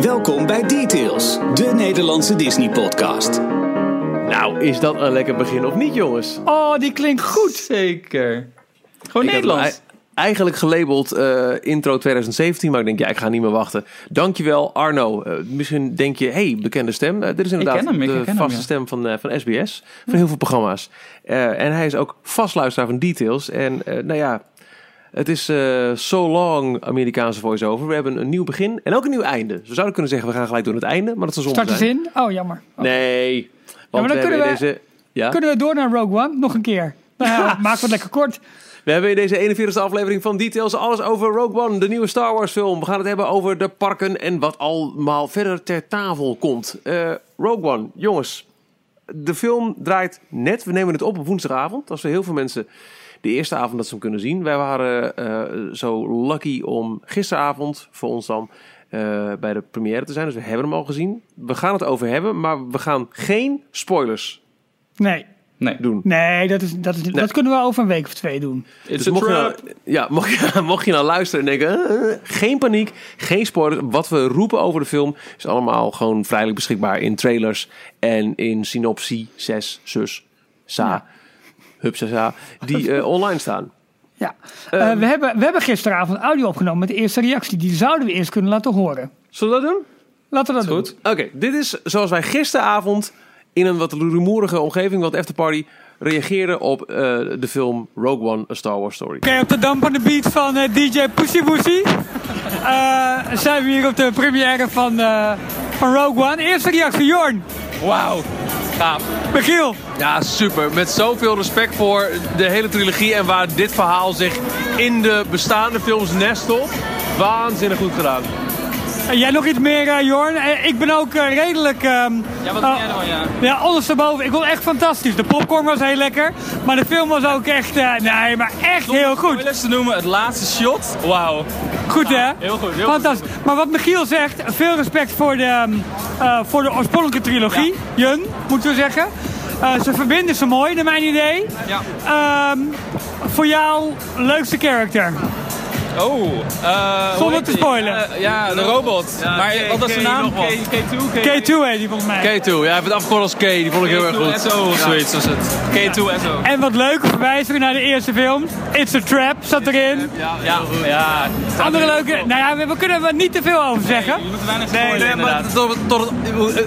Welkom bij Details, de Nederlandse Disney-podcast. Nou, is dat een lekker begin of niet, jongens? Oh, die klinkt goed. Zeker. Gewoon Ik Nederlands. hem ei- Eigenlijk gelabeld eh, intro 2017, maar ik denk, ja, ik ga niet meer wachten. Dankjewel, Arno. Eh, misschien denk je, hey, bekende stem. Eh, dit is inderdaad ken hem, ik de hem, vaste ja. stem van, eh, van SBS, van heel veel programma's. Eh, en hij is ook vastluisteraar van Details. En eh, nou ja, het is eh so long Amerikaanse voice-over. We hebben een nieuw begin en ook een nieuw einde. Dus we zouden kunnen zeggen, we gaan gelijk door het einde, maar dat is zonde Start zijn. in. Oh, jammer. Oh. Nee, want dan we kunnen we- deze... Ja? Kunnen we door naar Rogue One? Nog een keer. Nou ja, maak het lekker kort. We hebben in deze 41ste aflevering van Details alles over Rogue One, de nieuwe Star Wars film. We gaan het hebben over de parken en wat allemaal verder ter tafel komt. Eh, Rogue One, jongens, de film draait net. We nemen het op op woensdagavond. Als we heel veel mensen de eerste avond dat ze hem kunnen zien. Wij waren eh, zo lucky om gisteravond voor ons dan eh, bij de première te zijn. Dus we hebben hem al gezien. We gaan het over hebben, maar we gaan geen spoilers Nee, Nee. doen. nee, dat, is, dat, is, dat kunnen we over een week of twee doen. It's Dus a mocht je, nou, trap. ja, mocht, je, mocht je nou luisteren en denken, eh, geen paniek, geen spoilers. Wat we roepen over de film is allemaal gewoon vrijelijk beschikbaar in trailers en in synopsie, zes, zus, sa, Ja. Hupsasa, die eh, online staan. Ja. Eh, we, hebben, we hebben gisteravond audio opgenomen met de eerste reactie. Die zouden we eerst kunnen laten horen. Zullen we dat doen? Laten we dat Goed. doen. Oké, dit is zoals wij gisteravond in een wat rumoerige omgeving, wat afterparty, reageerden op eh, de film Rogue One, A Star Wars Story. Oké, op de dampende beat van eh, DJ Pussy Woosy eh, zijn we hier op de première van, eh, van Rogue One. Eerste reactie, Jorn. Wauw. Gaaf. Michiel. Ja, super. Met zoveel respect voor de hele trilogie en waar dit verhaal zich in de bestaande films nestelt. Waanzinnig goed gedaan. Jij nog iets meer, eh, Jorn? Eh, ik ben ook eh, redelijk... ehm, Ja, wat vind jij ervan, ja? Ja, ondersteboven. Ik vond het echt fantastisch. De popcorn was heel lekker. Maar de film was ook echt... nee, maar echt heel goed. Spoilers te noemen, het laatste shot. Wauw. Goed, hè? Heel goed, heel Fantastisch. Maar wat Michiel zegt, veel respect voor de, ehm, eh, voor de oorspronkelijke trilogie. Jun, moeten we zeggen. Ze verbinden ze mooi, naar mijn idee. Ja. Ehm, voor jou, leukste character. Oh. eh, hoe Zonder te spoilen. Eh, ja, de robot. maar wat was de naam? K, K2? K2 heet die volgens mij. K2, ja, hij heeft het afgekort als K. Die vond ik heel erg goed. SO of zoiets was het. K2SO. En wat leuke verwijzingen naar de eerste film. It's a Trap zat erin. Ja, ja. Andere leuke... Nou ja, we, we kunnen er niet te veel over zeggen. Je moet weinig Nee, spoilen, nee, maar inderdaad. tot, tot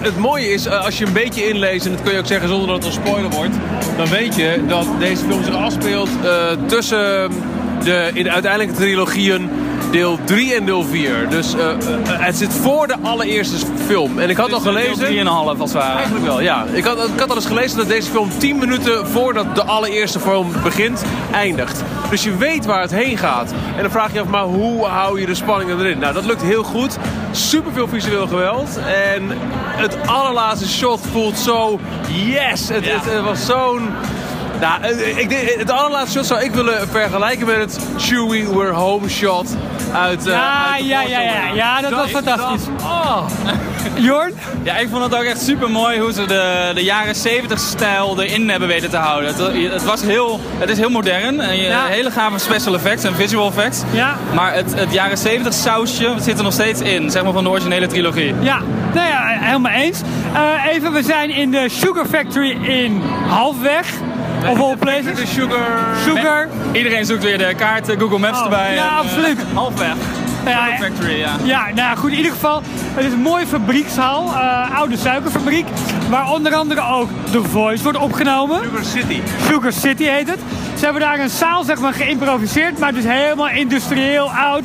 het, mooie is, eh, als je een beetje inleest, en dat kun je ook zeggen zonder dat het een spoiler wordt, dan weet je dat deze film zich afspeelt eh, tussen de, in de uiteindelijke trilogieën deel 3 en deel 4. Dus eh, eh, het zit voor de allereerste film. En ik had al gelezen... 3,5 als het ware. Eigenlijk wel, ja. Ik had, ik had al eens gelezen dat deze film 10 minuten voordat de allereerste film begint, eindigt. Dus je weet waar het heen gaat. En dan vraag je je af, maar hoe hou je de spanning erin? Nou, dat lukt heel goed. Super veel visueel geweld. En het allerlaatste shot voelt zo, yes! Het, het, het was zo'n... Nou, eh, ik, denk- het allerlaatste shot zou ik willen vergelijken met het Chewie We're Home shot uit... eh, Ja, uit ja, ja, ja. Ja, dat was is- fantastisch. dat- oh. Jorn? Ja, ik vond het ook echt super mooi hoe ze de, de jaren 70 stijl erin hebben weten te houden. Het, het, was heel, het is heel modern. En je, Ja. Hele gave special effects en visual effects. Ja. Maar het, het jaren 70 sausje zit er nog steeds in, zeg maar van de originele trilogie. Ja, nou ja, helemaal eens. Eh, even, we zijn in de Sugar Factory in Halfweg. Of all places. De Sugar... Sugar. Iedereen zoekt weer de kaart, Google Maps Oh, erbij. ja, en, eh, absoluut. halfweg. Ja, Factory, ja. Ja, nou goed, in ieder geval. Het is een mooie fabriekshal, eh, oude suikerfabriek. Waar onder andere ook The Voice wordt opgenomen. Sugar City. Sugar City heet het. Ze hebben daar een zaal zeg maar geïmproviseerd, maar het is helemaal industrieel oud.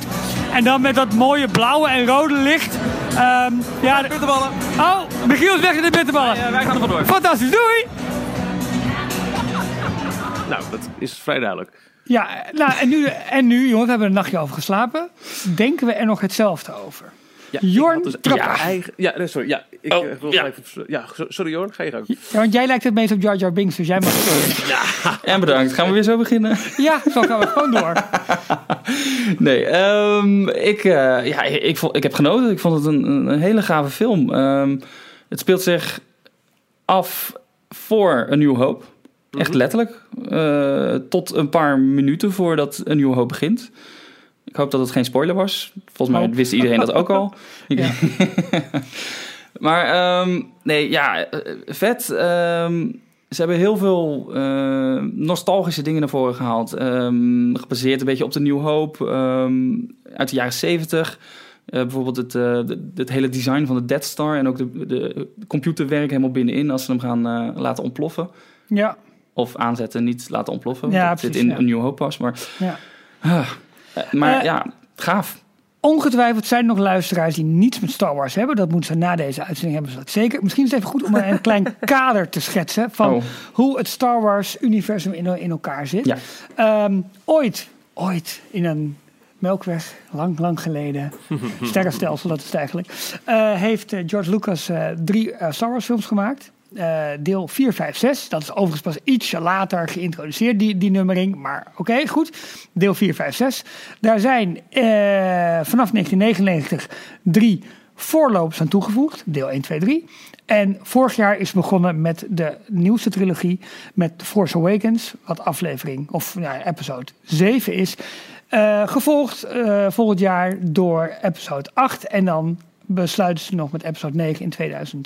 En dan met dat mooie blauwe en rode licht. Ehm, ja, de- Bitterballen. Oh, Michiel is weg in de bitterballen. Ja, wij gaan er vandoor. Fantastisch, doei! Nou, dat is vrij duidelijk. Ja, nou, en nu, en nu, jongens, we hebben er een nachtje over geslapen. Denken we er nog hetzelfde over? Ja, Jorn ik dus- Trapper. ja, eigen, ja, sorry. Ja, ik Oh, eh, wil ja. even- ja, so- sorry Jorn, ga je gang. Ja, want jij lijkt het meest op Jar Jar Binks, dus jij mag... En bedankt. Gaan we weer zo beginnen? Ja, zo gaan we gewoon door. Nee, ehm, ik, eh, ja, ik, vond, ik heb genoten. Ik vond het een, een hele gave film. Ehm, het speelt zich af voor een nieuw hoop. Echt letterlijk. Eh, tot een paar minuten voordat een nieuw hoop begint. Ik hoop dat het geen spoiler was. Volgens mij Hoop. wist iedereen dat ook al. Maar ehm, nee, ja, eh, vet. Ehm, ze hebben heel veel eh, nostalgische dingen naar voren gehaald. Ehm, gebaseerd een beetje op de New Hope uit de jaren zeventig. Eh, bijvoorbeeld het, de- het hele design van de Death Star en ook de, de computerwerk helemaal binnenin als ze hem gaan laten ontploffen. Ja, Of aanzetten, niet laten ontploffen. Ja, dat zit in een New Hope pas. Maar, ja. ah, maar Eh, ja, gaaf. Ongetwijfeld zijn er nog luisteraars die niets met Star Wars hebben. Dat moeten ze na deze uitzending hebben. Ze dat zeker. Misschien is het even goed om een klein kader te schetsen van Oh. hoe het Star Wars-universum in, in elkaar zit. Ja. Ehm, ooit, ooit in een melkweg, lang, lang geleden, sterrenstelsel dat is het eigenlijk, eh, heeft eh, George Lucas drie Star Wars films gemaakt. Eh, deel 4, 5, 6. Dat is overigens pas ietsje later geïntroduceerd, die, die nummering. Maar oké, goed. Deel 4, 5, 6. Daar zijn eh, vanaf 1999 drie voorlopers aan toegevoegd. Deel 1, 2, 3. En vorig jaar is begonnen met de nieuwste trilogie. Met The Force Awakens. Wat aflevering, of ja, episode 7 is. Eh, gevolgd volgend jaar door episode 8. En dan besluiten ze nog met episode 9 in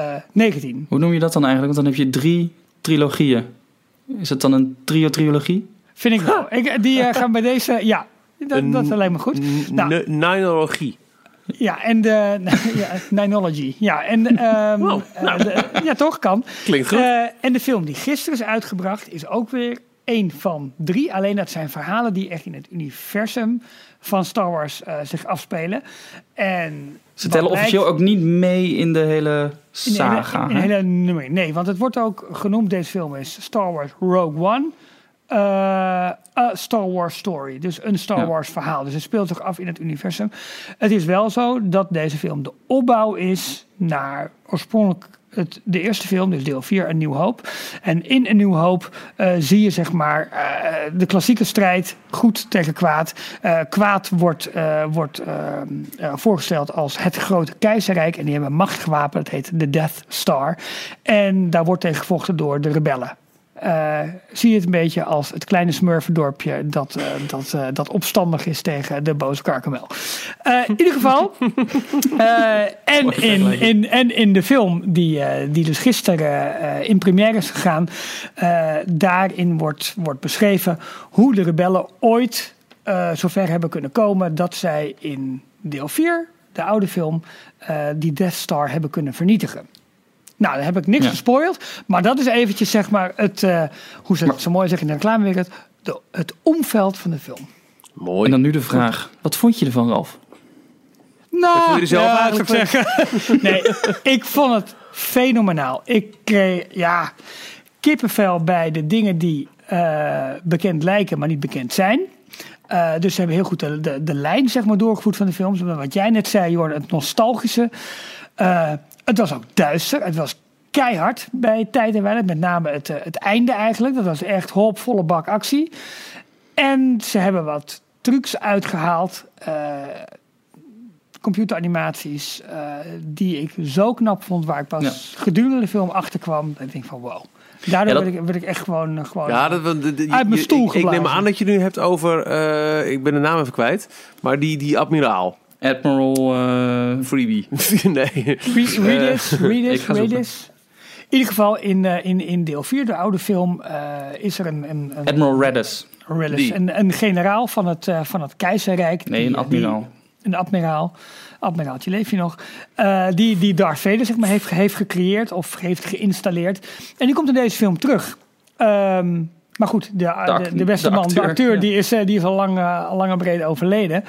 2019. Hoe noem je dat dan eigenlijk? Want dan heb je drie trilogieën. Is het dan een trio-trilogie? Vind ik wel. Ik, die eh, gaan bij deze. Ja, dat, dat lijkt me goed. Nou. Ninologie. Ja, en de. Ja, Ninology. Ja, en. ehm, Wow, eh, nou. de- ja, toch? Kan. Klinkt goed. Eh, en de film die gisteren is uitgebracht is ook weer één van drie. Alleen dat zijn verhalen die echt in het universum van Star Wars eh, zich afspelen. En Ze tellen officieel ook niet mee in de hele saga. hele, in de hè? hele nummer. Nee, want het wordt ook genoemd, deze film is Star Wars Rogue One. a Star Wars story. Dus een Star Ja. Wars verhaal. Dus het speelt zich af in het universum. Het is wel zo dat deze film de opbouw is naar oorspronkelijk het, de eerste film, dus deel 4, Een Nieuw Hoop. En in Een Nieuw Hoop eh, zie je zeg maar eh, de klassieke strijd, goed tegen kwaad. Eh, kwaad wordt, wordt voorgesteld als het grote keizerrijk. En die hebben een machtig wapen, dat heet de Death Star. En daar wordt tegen gevochten door de rebellen. Eh, zie je het een beetje als het kleine smurfendorpje dat, eh, dat, eh, dat opstandig is tegen de boze Gargamel. Eh, in ieder geval. en, in, in, en in de film die, die dus gisteren in première is gegaan. daarin wordt, wordt beschreven hoe de rebellen ooit zover hebben kunnen komen dat zij in deel 4, de oude film, die Death Star hebben kunnen vernietigen. Nou, dan heb ik niks Ja. gespoild. Maar dat is eventjes, zeg maar, het, eh, hoe ze het zo mooi zeggen in de reclamewereld, de, het omveld van de film. Mooi. En dan nu de vraag. Wat vond je ervan, Ralf? Nou, er zelf ja, eigenlijk zou ik zeggen. nee, ik vond het fenomenaal. Ik kreeg, ja, kippenvel bij de dingen die eh, bekend lijken, maar niet bekend zijn. Eh, dus ze hebben heel goed de, de, de lijn zeg maar, doorgevoerd van de films. Wat jij net zei, Jorn, het nostalgische. Eh, het was ook duister. Het was keihard bij tijd en weinig. Met name het, eh, het einde eigenlijk. Dat was echt hop, volle bak actie. En ze hebben wat trucs uitgehaald. eh, computeranimaties eh, die ik zo knap vond, waar ik pas Ja. gedurende de film achterkwam. Dat ik denk van wow. Daardoor Ja, dat- werd, ik, werd ik echt gewoon... gewoon Ja, dat, de- de- de- Uit mijn je- stoel ik, ik neem aan dat je nu hebt over, eh, ik ben de naam even kwijt, maar die, die admiraal. Admiral eh, Freebie. nee. Re- Redis, Redis. Redis. In ieder geval in, eh, in, in deel 4, de oude film, eh, is er een, een, een, Admiral Redis. Redis, een, een generaal van het, eh, van het keizerrijk. Nee, die- een admiraal. die- een admiraal. Admiraaltje, leef je nog? Eh, die, die Darth Vader zeg maar, heeft, heeft gecreëerd of heeft geïnstalleerd. En die komt in deze film terug. Ehm, maar goed, de, de, de beste man, de acteur, ja. die is, eh, die is al lang, lang en breed overleden.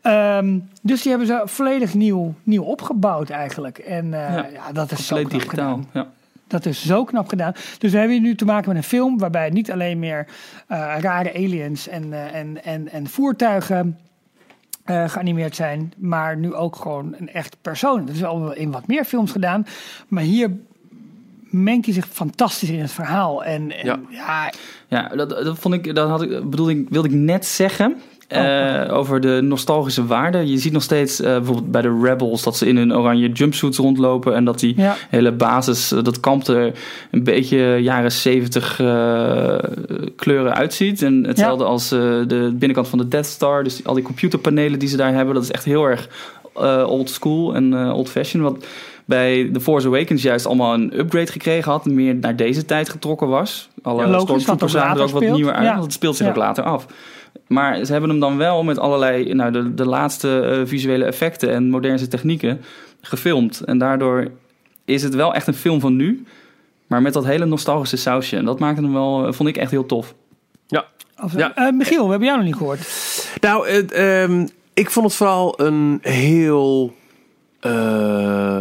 Ehm, dus die hebben ze volledig nieuw, nieuw opgebouwd eigenlijk. En eh, Ja, ja, dat is zo knap digitaal. gedaan. Ja. Dat is zo knap gedaan. Dus we hebben hier nu te maken met een film waarbij niet alleen meer eh, rare aliens en, en, en, en voertuigen geanimeerd zijn, maar nu ook gewoon een echt persoon. Dat is al in wat meer films gedaan, maar hier mengt hij zich fantastisch in het verhaal. En, en Ja. ja. Ja, dat, dat vond ik, dat had ik, bedoelde ik, wilde ik net zeggen. Eh, over de nostalgische waarde. Je ziet nog steeds eh, bijvoorbeeld bij de Rebels dat ze in hun oranje jumpsuits rondlopen. En dat die Ja. hele basis, eh, dat kamp er een beetje jaren zeventig kleuren uitziet. En hetzelfde als eh, de binnenkant van de Death Star. Dus al die computerpanelen die ze daar hebben, dat is echt heel erg eh, old school en eh, old fashion. Wat bij The Force Awakens juist allemaal een upgrade gekregen had. en Meer naar deze tijd getrokken was. Alle Ja, stormtroopers dat zagen er ook wat nieuwer uit. Ja. Want het speelt zich Ja. ook later af. Maar ze hebben hem dan wel met allerlei, nou, de, de laatste eh, visuele effecten en moderne technieken gefilmd. En daardoor is het wel echt een film van nu, maar met dat hele nostalgische sausje. En dat maakte hem wel, eh, vond ik echt heel tof. Of, Ja. eh, Michiel, we hebben jou nog niet gehoord. Nou, ehm, ik vond het vooral een heel... eh,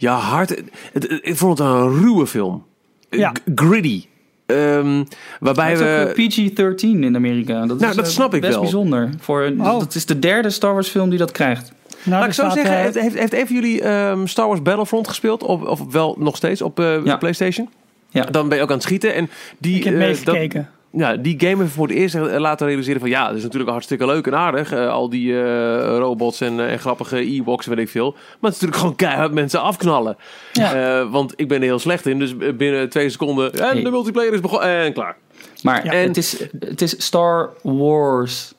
ja, hard... Het, het- ik vond het een ruwe film. Ja. G- Gritty. Ehm, waarbij we... is ook eh, PG-13 in Amerika. Dat Nou, is dat eh, snap ik best wel. bijzonder. Voor, dus Oh. Dat is de derde Star Wars film die dat krijgt. Nou, Laat ik zo zeggen, eh, heeft, heeft, heeft een van jullie ehm, Star Wars Battlefront gespeeld? Of, of wel nog steeds op eh, Ja. de PlayStation? Ja. Dan ben je ook aan het schieten. En die, ik heb eh, dat- meegekeken. Ja, die game heeft voor het eerst laten realiseren van... ja, dat is natuurlijk hartstikke leuk en aardig. eh, al die eh, robots en, eh, en grappige e-box en weet ik veel. Maar het is natuurlijk gewoon keihard mensen afknallen. Ja. Want ik ben er heel slecht in. Dus binnen twee seconden... En Hey. de multiplayer is begonnen. En klaar. Maar Ja. het, is, het is Star Wars.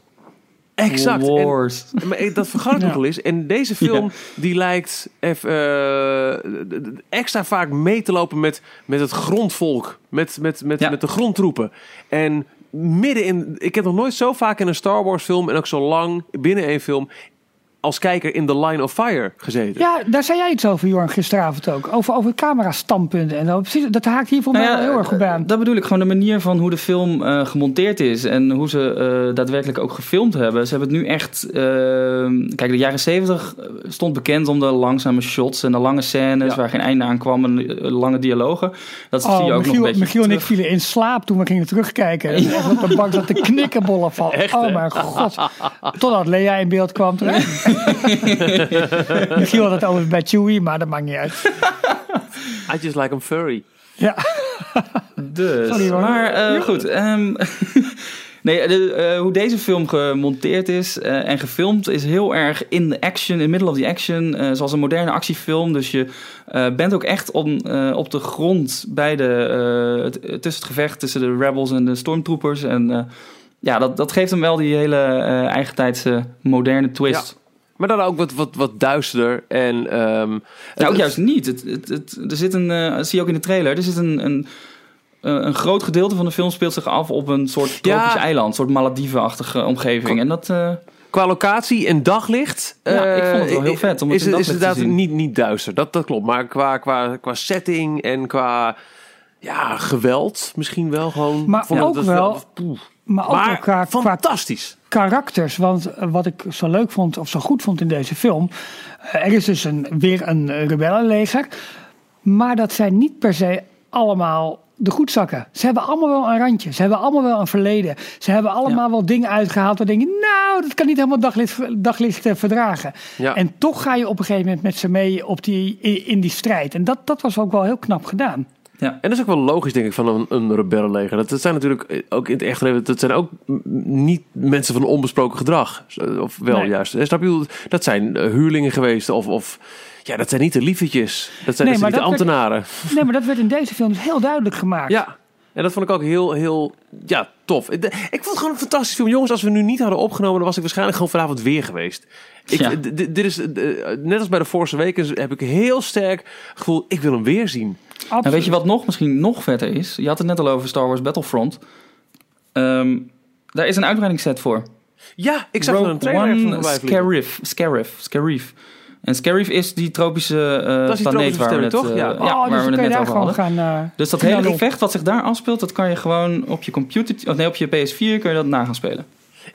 Exact. En- Wars. Maar dat vergat ik Ja. nog wel eens. En deze film, die lijkt even, eh, d- extra vaak mee te lopen met, met het grondvolk. Met, met, met, Ja. met de grondtroepen. En midden in... Ik heb nog nooit zo vaak in een Star Wars film... en ook zo lang binnen één film... als kijker in The Line of Fire gezeten. Ja, daar zei jij iets over, Jorn, gisteravond ook. Over, over camera-standpunten en zo. Precies, dat haakt hier voor mij Nou wel heel erg goed bij aan. Dat bedoel ik gewoon de manier van hoe de film eh, gemonteerd is en hoe ze eh, daadwerkelijk ook gefilmd hebben. Ze hebben het nu echt. eh, kijk, de jaren zeventig stond bekend om de langzame shots en de lange scènes Ja. waar geen einde aan kwam en eh, lange dialogen. Dat zie je Oh, ook nog Michiel, een beetje. Michiel en ik terug. vielen in slaap toen we gingen terugkijken. Dat is echt op de bank zat te knikkenbollen van. oh mijn god. Totdat Lea in beeld kwam. terecht. Michiel had het over bij Chewie, maar dat maakt niet uit. I just like I'm furry. Ja, Dus, Sorry, maar eh, goed. ehm, nee, de, eh, hoe deze film gemonteerd is eh, en gefilmd is heel erg in de action, in middle of the action, eh, zoals een moderne actiefilm. Dus je eh, bent ook echt om, eh, op de grond bij de, eh, tussen het gevecht tussen de rebels en de stormtroopers. En eh, ja, dat, dat geeft hem wel die hele eh eigentijdse moderne twist. Maar dan ook wat, wat, wat duisterder. En, ehm, Nou, het- ook juist niet. Het, het, het- er zit een, eh, dat zie je ook in de trailer, er zit een, een, eh, een groot gedeelte van de film speelt zich af op een soort tropisch Ja. eiland, een soort Malediven-achtige omgeving. En dat, eh, Qua locatie en daglicht. Ja, eh, ik vond het wel heel vet om het is, in is te inderdaad zien. niet, niet duister. Dat, dat klopt. Maar qua, qua, qua setting en qua ja, geweld misschien wel gewoon. Maar vond ik ook dat wel- poeh. Maar ook Maar fantastisch. karakters. Want eh, wat ik zo leuk vond, of zo goed vond in deze film. eh, er is dus een, weer een eh, rebellenleger. Maar dat zijn niet per se allemaal de goedzakken. Ze hebben allemaal wel een randje. Ze hebben allemaal wel een verleden. Ze hebben allemaal wel dingen uitgehaald waar denk je, nou, dat kan niet helemaal daglicht, daglicht verdragen. Ja. En toch ga je op een gegeven moment met ze mee op die, in, in die strijd. En dat, dat was ook wel heel knap gedaan. Ja. En dat is ook wel logisch, denk ik, van een, een rebellenleger. Dat, dat zijn natuurlijk eh, ook in het echte leven, dat zijn ook niet mensen van onbesproken gedrag. Of wel Nee. juist. Eh, Snap je? Dat zijn eh, huurlingen geweest. Of, of ja, dat zijn niet de liefetjes. Dat zijn, Nee, dat zijn maar niet de werd- ambtenaren. Nee, maar dat werd in deze film dus heel duidelijk gemaakt. Ja, en dat vond ik ook heel, heel ja, tof. Ik vond het gewoon een fantastisch film. Jongens, als we nu niet hadden opgenomen, dan was ik waarschijnlijk gewoon vanavond weer geweest. Ik, Ja. dit is, net als bij de Force Awakens heb ik heel sterk gevoel, ik wil hem weer zien. Absoluut. En weet je wat nog misschien nog vetter is? Je had het net al over Star Wars Battlefront. Ehm, daar is een uitbreidingsset voor. Ja, ik zag er een trailer vliegen. Scarif. Scarif. Scarif. En Scarif is die tropische eh, Dat is die planeet tropische waar we, bestemming, net, toch? eh, Ja. ja, oh, waar dus we het net daar over gewoon hadden. gaan... eh, Dus dat hele gevecht wat zich daar afspeelt, dat kan je gewoon op je computer, of nee, op je PS4 kun je dat na gaan spelen.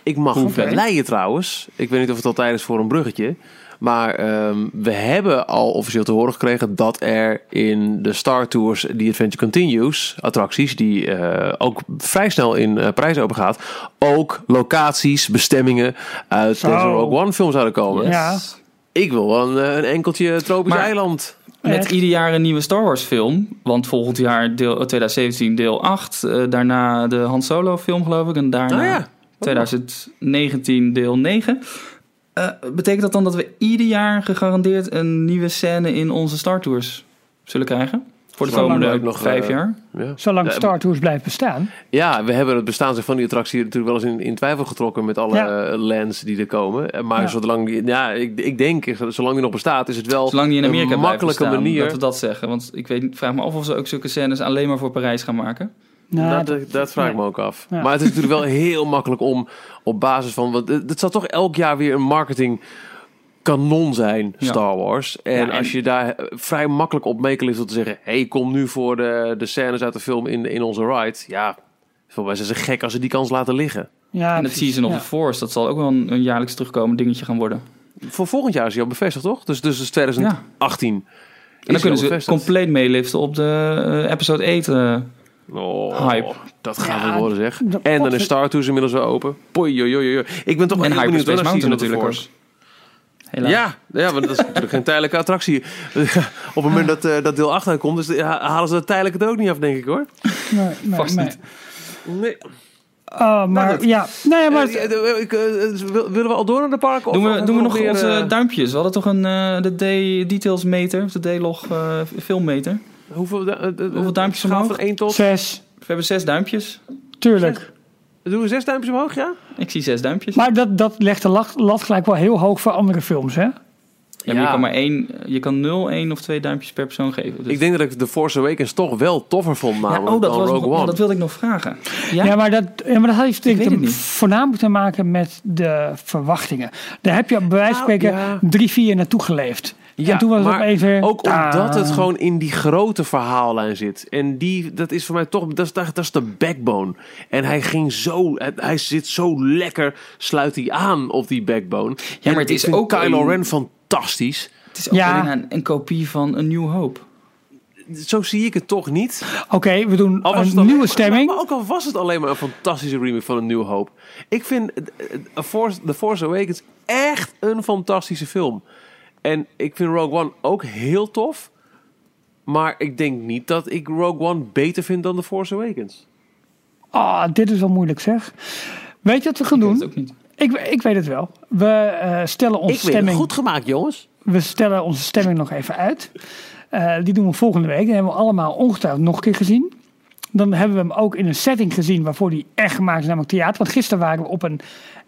Ik mag Hoe okay. ver? leiden trouwens. Ik weet niet of het altijd is voor een bruggetje. Maar ehm, we hebben al officieel te horen gekregen dat er in de Star Tours The Adventure Continues attracties, die eh, ook vrij snel in eh, prijs overgaat, ook locaties, bestemmingen uit Zo. deze Rogue One film zouden komen. Ja. Ik wil wel een, eh, een enkeltje tropisch Maar- eiland. Met Echt? ieder jaar een nieuwe Star Wars film. Want volgend jaar deel, 2017 deel 8. eh, daarna de Han Solo film geloof ik. En daarna... Nou ja, 2019 deel 9. Eh, betekent dat dan dat we ieder jaar gegarandeerd een nieuwe scène in onze Star Tours zullen krijgen? Voor de komende ook nog, vijf eh, jaar? Ja. Zolang Ja, Star Tours blijft bestaan. Ja, we hebben het bestaan van die attractie natuurlijk wel eens in, in twijfel getrokken met alle Ja. eh, lands die er komen. Eh, Maar Ja. zolang die, ja, ik, ik denk, eh, zolang die nog bestaat, is het wel Zolang die in Amerika een makkelijke bestaan, manier. dat we dat zeggen. Want ik weet, vraag me af of ze ook zulke scènes alleen maar voor Parijs gaan maken. Nou, dat, dat, dat vraag ik me ook af. Ja. Maar het is natuurlijk wel heel makkelijk om op basis van. Want het, het zal toch elk jaar weer een marketing kanon zijn, Ja. Star Wars. En, Ja, en- als je daar eh, vrij makkelijk op mee kan te zeggen: hey, kom nu voor de, de scènes uit de film in, in onze ride. Ja, voor mij zijn ze gek als ze die kans laten liggen. ja, en het Season of ja. the Force, dat zal ook wel een, een jaarlijks terugkomen dingetje gaan worden. Voor volgend jaar is hij al bevestigd, toch? Dus, dus is 2018. En dan kunnen ze bevestigd. compleet meeliften op de eh, episode 8. eh, Oh, Hype. Dat gaan Ja, we worden, zeg. En dan is Star Tours inmiddels weer open. Poi, joi, joi, joi. Ik ben toch en heel benieuwd naar Mountain Season of the natuurlijk. Helaas. Ja, ja, want dat is natuurlijk geen tijdelijke attractie. Op het moment dat, eh, dat deel 8 uitkomt, dus ja, halen ze dat tijdelijk het ook niet af, denk ik hoor. Nee, nee, Vast nee. niet. Nee. Oh, maar dat- ja, nee, maar Maar, willen we al door naar de park? Of Doen we, doen we nog onze eh, duimpjes? We hadden toch een eh, de day details meter, of de daylog eh filmmeter. hoeveel, eh, eh, Hoeveel duimpjes omhoog? van 1 tot... zes, We hebben zes duimpjes. tuurlijk. Doen we zes duimpjes omhoog, ja? Ik zie zes duimpjes. Maar dat, dat legt de lat, lat gelijk wel heel hoog voor andere films, hè? ja, maar Ja. je kan maar één, je kan 0, 1 of 2 duimpjes per persoon geven. Dus- Ik denk dat ik The Force Awakens toch wel toffer vond, ja, namelijk oh, dat, dan was Rogue One. dat wilde ik nog vragen. Ja? Ja, maar, dat, ja, maar dat heeft ik voornamelijk te maken met de verwachtingen. Daar heb je bij wijze van Nou, spreken ja. drie, vier naartoe geleefd. Ja, en toen was het maar weer... Ook omdat het gewoon in die grote verhaallijn zit. En die, dat is voor mij toch, dat is, dat is de backbone. En hij ging zo, hij zit zo lekker, sluit hij aan op die backbone. Ja, maar En het is ook Kylo een- Ren fantastisch. Het is ook Ja. een, een kopie van een New Hope. Zo zie ik het toch niet. Oké, we doen een nieuwe maar- stemming. Maar ook al was het alleen maar een fantastische remake van een New Hope. Ik vind eh, eh, Force, The Force Awakens echt een fantastische film. En ik vind Rogue One ook heel tof. Maar ik denk niet dat ik Rogue One beter vind dan The Force Awakens. Ah, dit is wel moeilijk zeg. Weet je wat we gaan Ik weet doen? ook niet. Ik, ik weet het wel. We eh, stellen onze Ik weet het goed gemaakt, jongens. We stellen onze stemming nog even uit. Eh, die doen we volgende week. Die hebben we allemaal ongetwijfeld nog een keer gezien. Dan hebben we hem ook in een setting gezien waarvoor die echt gemaakt is, namelijk theater. Want gisteren waren we op een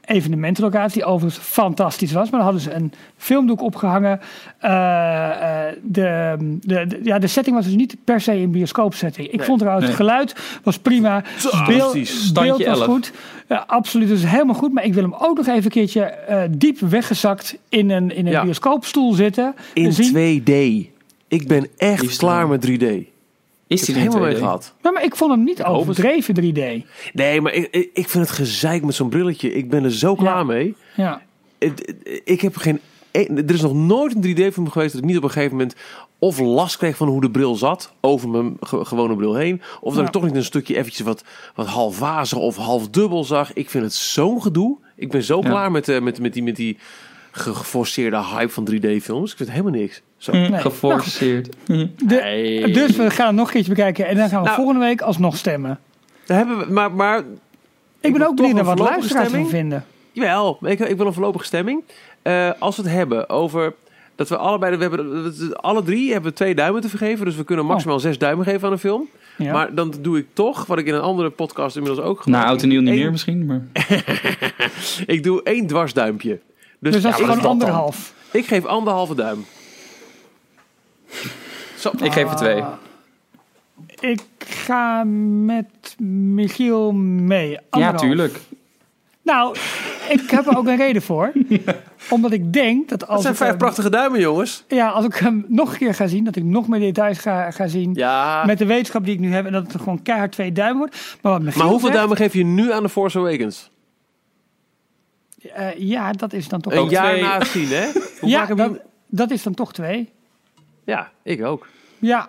evenementenlocatie, die overigens fantastisch was. Maar dan hadden ze een filmdoek opgehangen. Eh, eh, de, de, de- ja, de setting was dus niet per se een bioscoopsetting. Ik vond trouwens het geluid was prima. Beeld, Fantastisch. beeld was 11. goed. Ja, absoluut, is helemaal goed. Maar ik wil hem ook nog even een keertje eh, diep weggezakt in een, in een Ja. bioscoopstoel zitten. In Zien. 2D. Ik ben echt Liefst klaar met 3D. Ik Is er in helemaal mee 2D? gehad. Ja, maar ik vond hem niet overdreven 3D. Nee, maar ik, ik ik vind het gezeik met zo'n brilletje. Ik ben er zo klaar Ja. mee. Ja. Het- het- Ik heb geen. e- Er is nog nooit een 3D-film geweest dat ik niet op een gegeven moment of last kreeg van hoe de bril zat over mijn ge- gewone bril heen, of dat Ja. ik toch niet een stukje eventjes wat, wat half wazig of half dubbel zag. Ik vind het zo'n gedoe. Ik ben zo Ja. klaar met, eh, met, met die, met die geforceerde hype van 3D-films. Ik vind het helemaal niks. Zo. Hm, Nee. Geforceerd. De, Nee. Dus we gaan hem nog een keertje bekijken en dan gaan we Nou. volgende week alsnog stemmen. Daar hebben we, maar, maar Ik ben ook toch benieuwd naar een wat voorlopige luisteraars stemming. vinden. Jawel, ik, ik wil een voorlopige stemming. Eh, als we het hebben over dat we allebei, we hebben, alle drie hebben twee duimen te vergeven. Dus we kunnen maximaal zes duimen geven aan een film. Ja. Maar dan doe ik toch, wat ik in een andere podcast inmiddels ook gedaan Nou, oud en nieuw niet meer misschien, maar... Ik doe één dwarsduimpje. Dus, dus dat ja, is gewoon dan? anderhalf. Ik geef anderhalve duim. Zo. Ik geef er twee. Ik ga met Michiel mee. Ja, tuurlijk. Nou, ik heb er ook een reden voor. Omdat ik denk dat Dat als zijn ik, vijf hem, prachtige duimen, jongens. ja, als ik hem nog een keer ga zien, dat ik nog meer details ga, ga zien. Ja. Met de wetenschap die ik nu heb en dat het gewoon keihard twee duimen wordt. Maar, wat maar hoeveel zegt, duimen geef je nu aan The Force Awakens? Eh, ja, dat is dan toch Een Ook jaar twee. na het zien, hè? Hoe Ja, dat, dat is dan toch twee. ja, ik ook. Ja.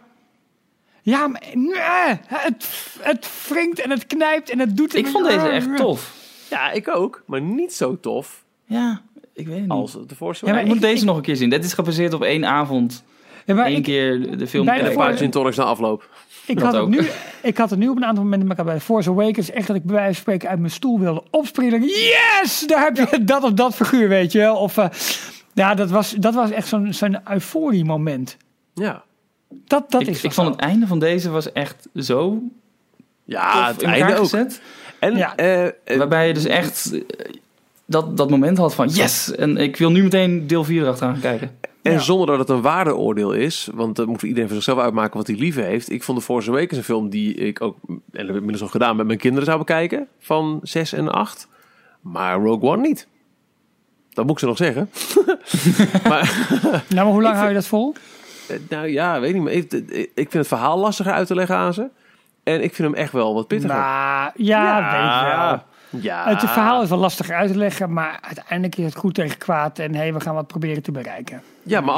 Ja, maar nee, het, het wringt en het knijpt en het doet... Ik vond deze echt tof. Ja, ik ook. Maar niet zo tof Ja, ik weet het niet. als The Force Ja, maar ik moet ik- deze ik- nog een keer zien. Dit is gebaseerd op één avond. Ja, maar Eén ik- keer de film Bij de En een paar gin tonics na afloop. Ik had, het ook. nu, ik had het nu op een aantal momenten met elkaar bij Force Awakens echt dat ik bij wijze van spreken uit mijn stoel wilde opspringen. Yes! Daar heb je dat of dat figuur, weet je wel. Of, eh, ja, dat was, dat was echt zo'n zo'n euforie moment. Ja. Dat, dat ik, is ik vond het einde van deze was echt zo Ja, het einde ook. gezet. En Ja. eh, eh, Waarbij je dus echt dat, dat moment had van yes! En ik wil nu meteen deel 4 erachteraan gaan kijken. En Ja. zonder dat het een waardeoordeel is, want dat moet iedereen voor zichzelf uitmaken wat hij liever heeft. Ik vond de Force Awakens een film die ik ook, en dat heb ik inmiddels al gedaan, met mijn kinderen zou bekijken, van 6 en 8. Maar Rogue One niet. Dat moet ik ze nog zeggen. maar, Nou, maar hoe lang hou je dat vol? eh, nou ja, weet niet, maar ik, ik vind het verhaal lastiger uit te leggen aan ze. En ik vind hem echt wel wat pittiger. Nou, ja, weet ik wel. Ja. Het verhaal is wel lastiger uit te leggen, maar uiteindelijk is het goed tegen kwaad. En hey, we gaan wat proberen te bereiken. Ja, maar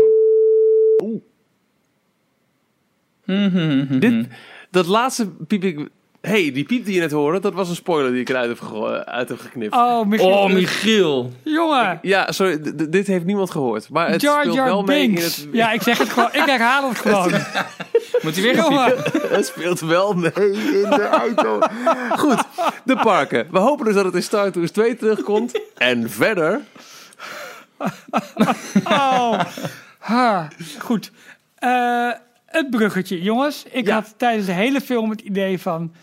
dit, dat laatste piep ik... hey, die piep die je net hoorde, dat was een spoiler die ik eruit heb, gego- uit heb geknipt. Oh, Michiel. Oh, Michiel! jongen. Ja, sorry, dit heeft niemand gehoord. Maar het Jar speelt Jar wel mee in het... Ja, ik zeg het gewoon. Ik herhaal het gewoon. Moet hij weer gaan. Het speelt wel mee in de auto. Goed, de parken. We hopen dus dat het in Star Tours 2 terugkomt. En verder... Oh. Ha. Goed. Eh, het bruggetje, jongens. Ik Ja. had tijdens de hele film het idee van...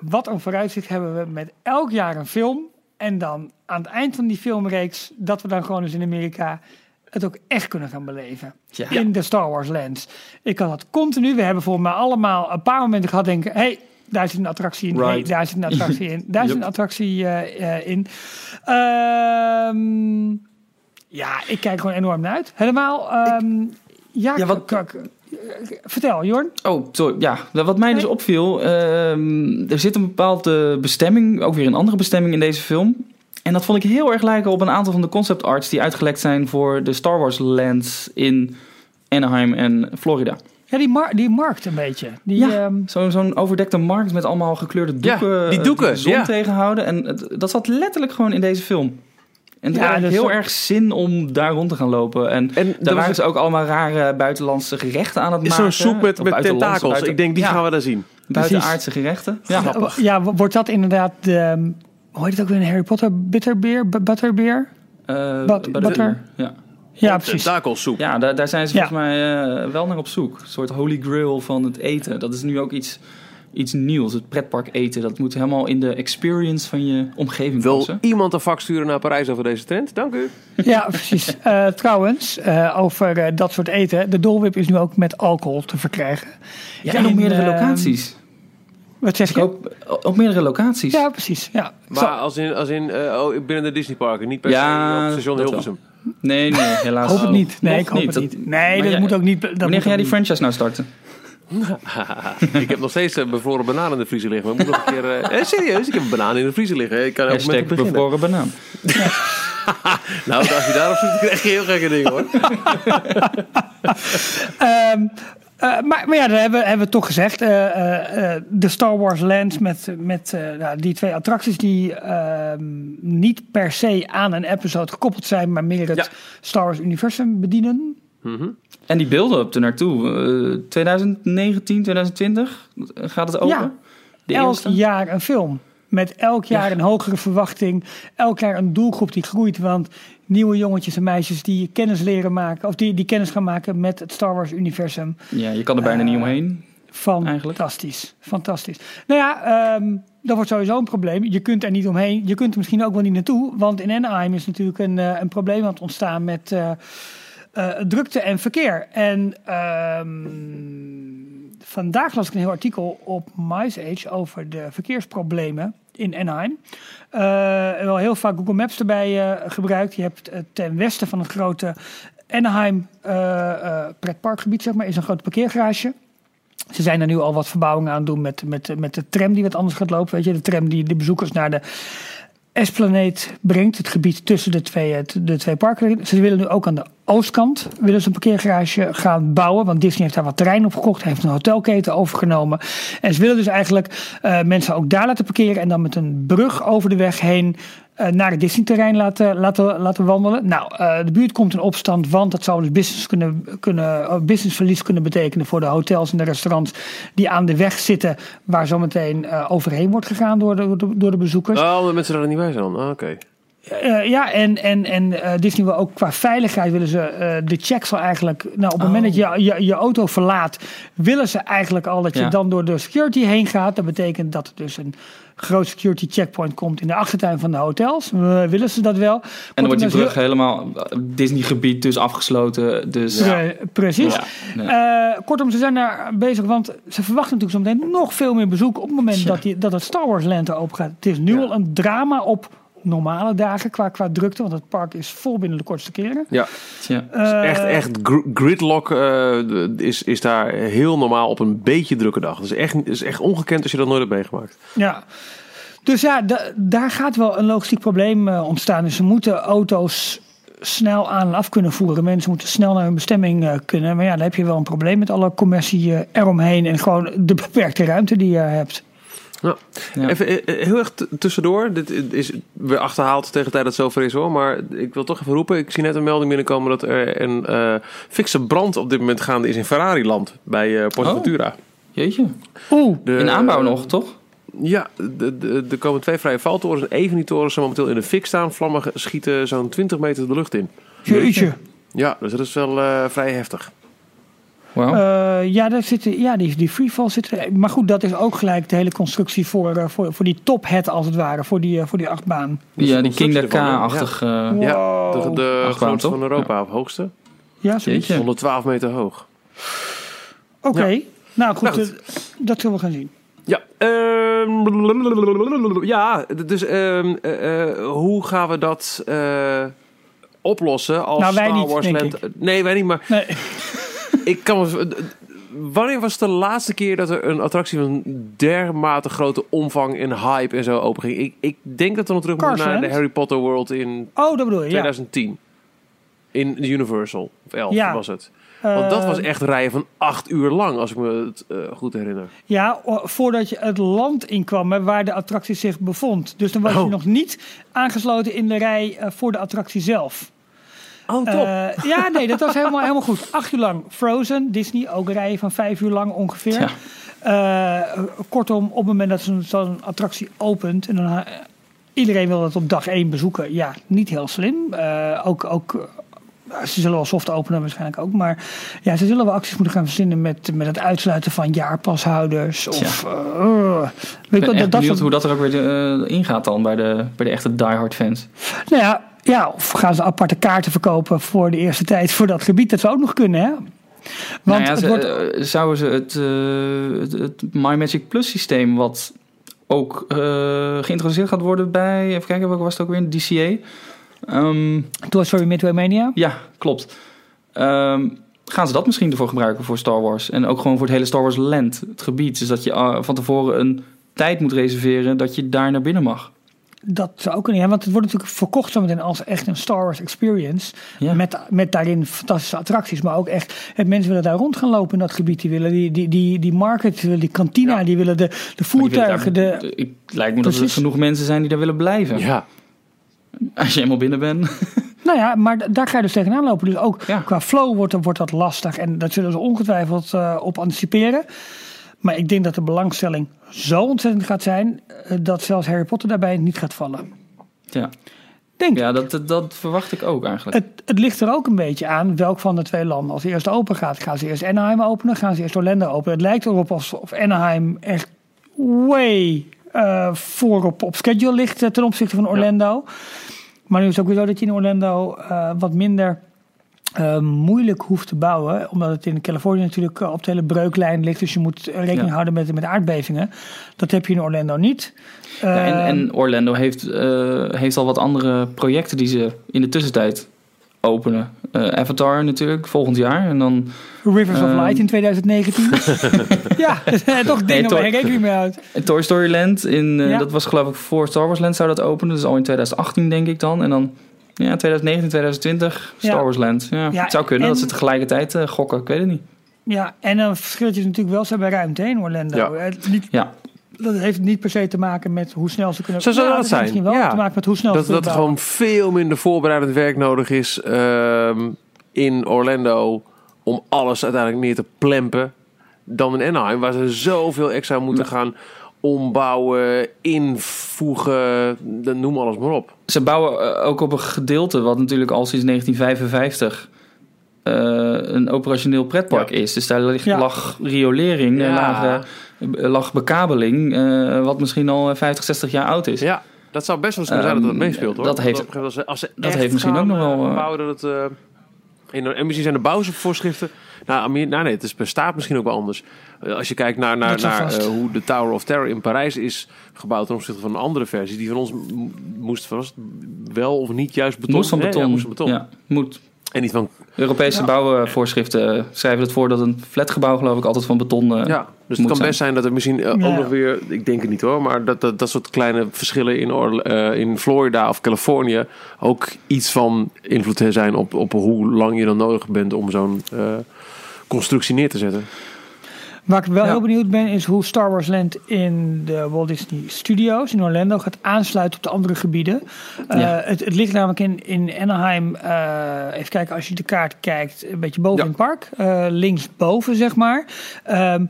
Wat een vooruitzicht hebben we met elk jaar een film. En dan aan het eind van die filmreeks... dat we dan gewoon eens in Amerika het ook echt kunnen gaan beleven. Ja. In de Star Wars lens. Ik had dat continu. We hebben volgens mij allemaal een paar momenten gehad denken... Hey, daar zit een attractie in. Hey, daar zit een attractie in. Daar zit Yep. een attractie eh, eh, in. Ehm, ja, ik kijk gewoon enorm naar uit. Helemaal. ehm, ja, Ja, wat- vertel, Jorn. Oh, sorry. Ja, wat mij dus opviel, ehm, er zit een bepaalde bestemming, ook weer een andere bestemming in deze film. En dat vond ik heel erg lijken op een aantal van de concept arts die uitgelekt zijn voor de Star Wars lands in Anaheim en Florida. Ja, die, mar die markt een beetje. Die, Ja. ehm, Zo- Zo'n overdekte markt met allemaal gekleurde Ja, doeken. die eh, doeken, de zon ja. tegenhouden. En het- dat zat letterlijk gewoon in deze film. En het Ja, had dat is heel zo- erg zin om daar rond te gaan lopen. En, En daar was waren ze ook allemaal rare buitenlandse gerechten aan het maken. Zo'n soep met, met buitenlandse, tentakels. buiten- Ik denk, die ja, gaan we daar zien. Buitenaardse gerechten. Ja. ja, wordt dat inderdaad de... Hoe heet het ook weer in Harry Potter? Bitterbeer? Butterbeer? Eh, de- butter? Ja, Ja, precies. Tentakelssoep. ja daar, daar zijn ze Ja. volgens mij eh, wel naar op zoek. Een soort holy grail van het eten. Dat is nu ook iets, iets nieuws. Het pretpark eten. Dat moet helemaal in de experience van je omgeving Wil passen. iemand een vak sturen naar Parijs over deze trend? Dank u. Ja, precies. Eh, trouwens, eh, over dat soort eten. De Dole Whip is nu ook met alcohol te verkrijgen. Ja, en op in, meerdere ehm, locaties. Wat zeg je? Ook op meerdere locaties. Ja, precies. Ja. Maar als in, als in eh, oh, binnen de Disneyparken, niet per Ja, se op station Hilversum. Nee, nee, helaas. Ik hoop het niet. Nee, Nog ik hoop het niet. Nee, Maar dat jij- moet ook niet. Dat Wanneer ga jij ook die franchise nou starten? ik heb nog steeds een bevroren banaan in de vriezer liggen. Maar ik moet nog een keer... eh, eh, serieus, ik heb een banaan in de vriezer liggen. Ik kan Hashtag beginnen. bevroren banaan. Nou, als je daarop zoekt, krijg je heel gekke dingen hoor. Ehm, eh, maar, maar ja, dat hebben, hebben we toch gezegd. eh, eh, eh, de Star Wars Lands met, met eh, nou, die twee attracties die ehm, niet per se aan een episode gekoppeld zijn, maar meer het Ja. Star Wars universum bedienen. En die beelden op er naartoe. eh, 2019, 2020 gaat het over? Ja. De elk eerste? jaar een film. Met elk jaar een hogere verwachting. Elk jaar een doelgroep die groeit. Want nieuwe jongetjes en meisjes die kennis leren maken. Of die, die kennis gaan maken met het Star Wars universum. Ja, je kan er bijna Eh, niet omheen. Fantastisch. Fantastisch. Nou ja, ehm, dat wordt sowieso een probleem. Je kunt er niet omheen. Je kunt er misschien ook wel niet naartoe. Want in Anaheim is natuurlijk een, eh, een probleem aan het ontstaan met eh, eh, drukte en verkeer. En ehm, vandaag las ik een heel artikel op Mice Age over de verkeersproblemen in Anaheim. Eh, wel heel vaak Google Maps erbij eh, gebruikt. Je hebt eh, ten westen van het grote Anaheim pretparkgebied, zeg maar, is een groot parkeergarage. Ze zijn er nu al wat verbouwingen aan het doen met, met, met de tram die wat anders gaat lopen. Weet je, de tram die de bezoekers naar de Esplanade brengt. Het gebied tussen de twee, het- de twee parken. Ze willen nu ook aan de oostkant willen ze een parkeergarage gaan bouwen. Want Disney heeft daar wat terrein op gekocht. Heeft een hotelketen overgenomen. En ze willen dus eigenlijk eh, mensen ook daar laten parkeren. En dan met een brug over de weg heen eh, naar het Disney-terrein laten, laten, laten wandelen. Nou, eh, de buurt komt in opstand, want dat zou dus business kunnen, kunnen, eh, businessverlies kunnen betekenen voor de hotels en de restaurants die aan de weg zitten, waar zometeen eh overheen wordt gegaan door de, door de, door de bezoekers. Oh, de mensen daar niet bij zijn dan. Ah, Oké. Eh, ja, en, en, en eh, Disney wil ook qua veiligheid willen ze eh, de checks al eigenlijk. Nou, op het moment dat je, je je auto verlaat, willen ze eigenlijk al dat je Ja. dan door de security heen gaat. Dat betekent dat er dus een groot security checkpoint komt in de achtertuin van de hotels. Eh, willen ze dat wel? En dan wordt die brug helemaal Disney-gebied dus afgesloten. Dus Pre- precies. Ja. Eh, kortom, ze zijn daar bezig, want ze verwachten natuurlijk zometeen nog veel meer bezoek op het moment dat, die, dat het Star Wars Land open gaat. Het is nu Ja. al een drama op normale dagen qua, qua drukte, want het park is vol binnen de kortste keren. Ja, ja. Eh, echt, echt gr- gridlock eh, is, is daar heel normaal op een beetje drukke dag. Dat is echt, is echt ongekend als je dat nooit hebt meegemaakt. Ja. Dus ja, da- daar gaat wel een logistiek probleem eh, ontstaan. Dus ze moeten auto's snel aan en af kunnen voeren. Mensen moeten snel naar hun bestemming eh, kunnen. Maar ja, dan heb je wel een probleem met alle commercie eromheen. En gewoon de beperkte ruimte die je hebt. Ja. Ja. Even eh, heel erg tussendoor. Dit is weer achterhaald tegen de tijd dat het zover is hoor. Maar ik wil toch even roepen. Ik zie net een melding binnenkomen dat er een eh fikse brand op dit moment gaande is in Ferrari-land. Bij eh Portaventura. Jeetje. Oeh, De- In aanbouw nog, toch? Ja, de- de- er komen twee vrije valtorens. En één van die torens zijn momenteel in de fik staan. Vlammen schieten zo'n 20 meter de lucht in. jeetje. Ja, dus dat is wel eh, vrij heftig. Eh, ja, daar zitten, ja, die, die freefall zit er. Maar goed, dat is ook gelijk de hele constructie voor, eh, voor, voor die tophead als het ware. Voor die, eh, voor die achtbaan. ja, die King? K-achtig. eh, Ja, de, de Achtbaan, grootste toch? van Europa, of hoogste. Ja, zoiets. Jeetje. 112 meter hoog. Oké. Nou goed, Nou goed. dat zullen we gaan zien. Ja, ehm, ja dus ehm, eh, eh, hoe gaan we dat eh, oplossen als Nou, wij Star niet, Wars denk Land... Nee, wij niet, maar Nee. Ik kan me... Wanneer was de laatste keer dat er een attractie van dermate grote omvang en hype en zo open ging? Ik, ik denk dat we nog terug moeten naar de? Harry Potter World in Oh, dat bedoel je. Ja. 2010. In Universal, of 11 Ja. was het. Want dat Eh, was echt rijden van acht uur lang, als ik me het eh, goed herinner. Ja, voordat je het land inkwam hè, waar de attractie zich bevond. Dus dan was je Oh. nog niet aangesloten in de rij eh, voor de attractie zelf. Oh, Eh, ja, nee, dat was helemaal, helemaal goed. Acht uur lang Frozen, Disney, ook rijden van vijf uur lang ongeveer. Ja. Eh, kortom, op het moment dat zo'n zo'n attractie opent... en dan, eh, iedereen wil dat op dag één bezoeken. Ja, niet heel slim. Ook... ook ze zullen wel soft openen waarschijnlijk ook. Maar ja, ze zullen wel acties moeten gaan verzinnen met, met het uitsluiten van jaarpashouders. Of, weet Ik je ben wel, echt dat, dat benieuwd hoe dat er ook weer ingaat dan bij de, bij de echte diehard fans. Nou ja, ja, of gaan ze aparte kaarten verkopen voor de eerste tijd voor dat gebied? Dat zou ook nog kunnen, hè? Want nou ja, het ze, wordt, eh, zouden ze het, eh, het, het My Magic Plus systeem, wat ook eh, geïntroduceerd gaat worden bij, even kijken, welke was het ook weer, DCA? Ehm, Toy Story Midway Mania. ja, klopt. Ehm, gaan ze dat misschien ervoor gebruiken voor Star Wars? En ook gewoon voor het hele Star Wars Land, het gebied. Dus dat je eh, van tevoren een tijd moet reserveren dat je daar naar binnen mag. Dat zou ook kunnen, ja, want het wordt natuurlijk verkocht zometeen als echt een Star Wars experience. Ja. Met, met daarin fantastische attracties, maar ook echt, het mensen willen daar rond gaan lopen in dat gebied. Die willen die, die, die, die market, die kantina, die willen de, de die voertuigen, willen de, ik, lijkt me dat er genoeg mensen zijn die daar willen blijven. Ja, Als je eenmaal binnen bent. Nou ja, maar daar ga je dus tegenaan lopen. Dus ook Ja. qua flow wordt, wordt dat lastig. En dat zullen ze ongetwijfeld eh, op anticiperen. Maar ik denk dat de belangstelling zo ontzettend gaat zijn... eh, dat zelfs Harry Potter daarbij niet gaat vallen. Ja, Denk ik. ja dat, dat verwacht ik ook eigenlijk. Het, het ligt er ook een beetje aan welk van de twee landen als eerste open gaat. Gaan ze eerst Anaheim openen? Gaan ze eerst Orlando openen? Het lijkt erop alsof Anaheim echt way eh voorop op schedule ligt eh, ten opzichte van Orlando. Maar nu is het ook weer zo dat je in Orlando wat minder eh, moeilijk hoeft te bouwen. Omdat het in Californië natuurlijk eh, op de hele breuklijn ligt. Dus je moet rekening Ja. houden met, met aardbevingen. Dat heb je in Orlando niet. Ja, en, Eh, en Orlando heeft, heeft al wat andere projecten die ze in de tussentijd openen. Avatar natuurlijk, volgend jaar. En dan Rivers of. Light in 2019. ja, toch dingen waar je rekening mee houdt. Toy Story Land, in, Ja. dat was geloof ik voor Star Wars Land zou dat openen. Dus al in 2018 denk ik dan. En dan ja, 2019, 2020 Star Ja. Wars Land. Ja, Ja, het zou kunnen en- dat ze tegelijkertijd eh, gokken, ik weet het niet. Ja, en een verschilletje is natuurlijk wel, ze hebben ruimte in Orlando. Ja. Het- niet, Ja, dat heeft niet per se te maken met hoe snel ze kunnen... Zo zou Ja, dat heeft zijn, misschien wel ja. te maken met hoe snel Dat, ze dat er gewoon veel minder voorbereidend werk nodig is ehm, in Orlando om alles uiteindelijk neer te plempen dan in Anaheim, waar ze zoveel extra moeten gaan ombouwen, invoegen, dan noem alles maar op. Ze bouwen eh, ook op een gedeelte wat natuurlijk al sinds 1955 eh, een operationeel pretpark Ja. is. Dus daar lag, Ja. lag riolering, Ja. er eh, lag bekabeling, eh, wat misschien al 50, 60 jaar oud is. Ja, dat zou best wel eens kunnen zijn dat dat Ehm, meespeelt hoor. dat heeft- op een gegeven moment als ze, als ze dat heeft misschien gaan, ook nog wel, bouwen dat het... eh, en misschien zijn de bouwvoorschriften... Nou, nou nee, het is, bestaat misschien ook wel anders. Eh, als je kijkt naar, naar, naar vast. eh, hoe de Tower of Terror in Parijs is gebouwd... ten opzichte van een andere versie. Die van ons moest ons wel of niet juist beton. Moest van hè? Ja, beton. moest van beton. Ja, moet. En niet van... Europese Ja. bouwvoorschriften schrijven het voor dat een flatgebouw geloof ik altijd van beton eh, Ja, dus het kan zijn. best zijn dat er misschien eh, ook Ja. nog weer... Ik denk het niet hoor, maar dat, dat, dat soort kleine verschillen in, Orla- eh, in Florida of Californië... ook iets van invloed zijn op, op hoe lang je dan nodig bent om zo'n eh, constructie neer te zetten. Waar ik wel Ja. heel benieuwd ben, is hoe Star Wars Land in de Walt Disney Studios in Orlando gaat aansluiten op de andere gebieden. Eh, Ja. het, het ligt namelijk in, in Anaheim, eh, even kijken als je de kaart kijkt, een beetje boven Ja. in het park. eh linksboven, zeg maar. Ehm,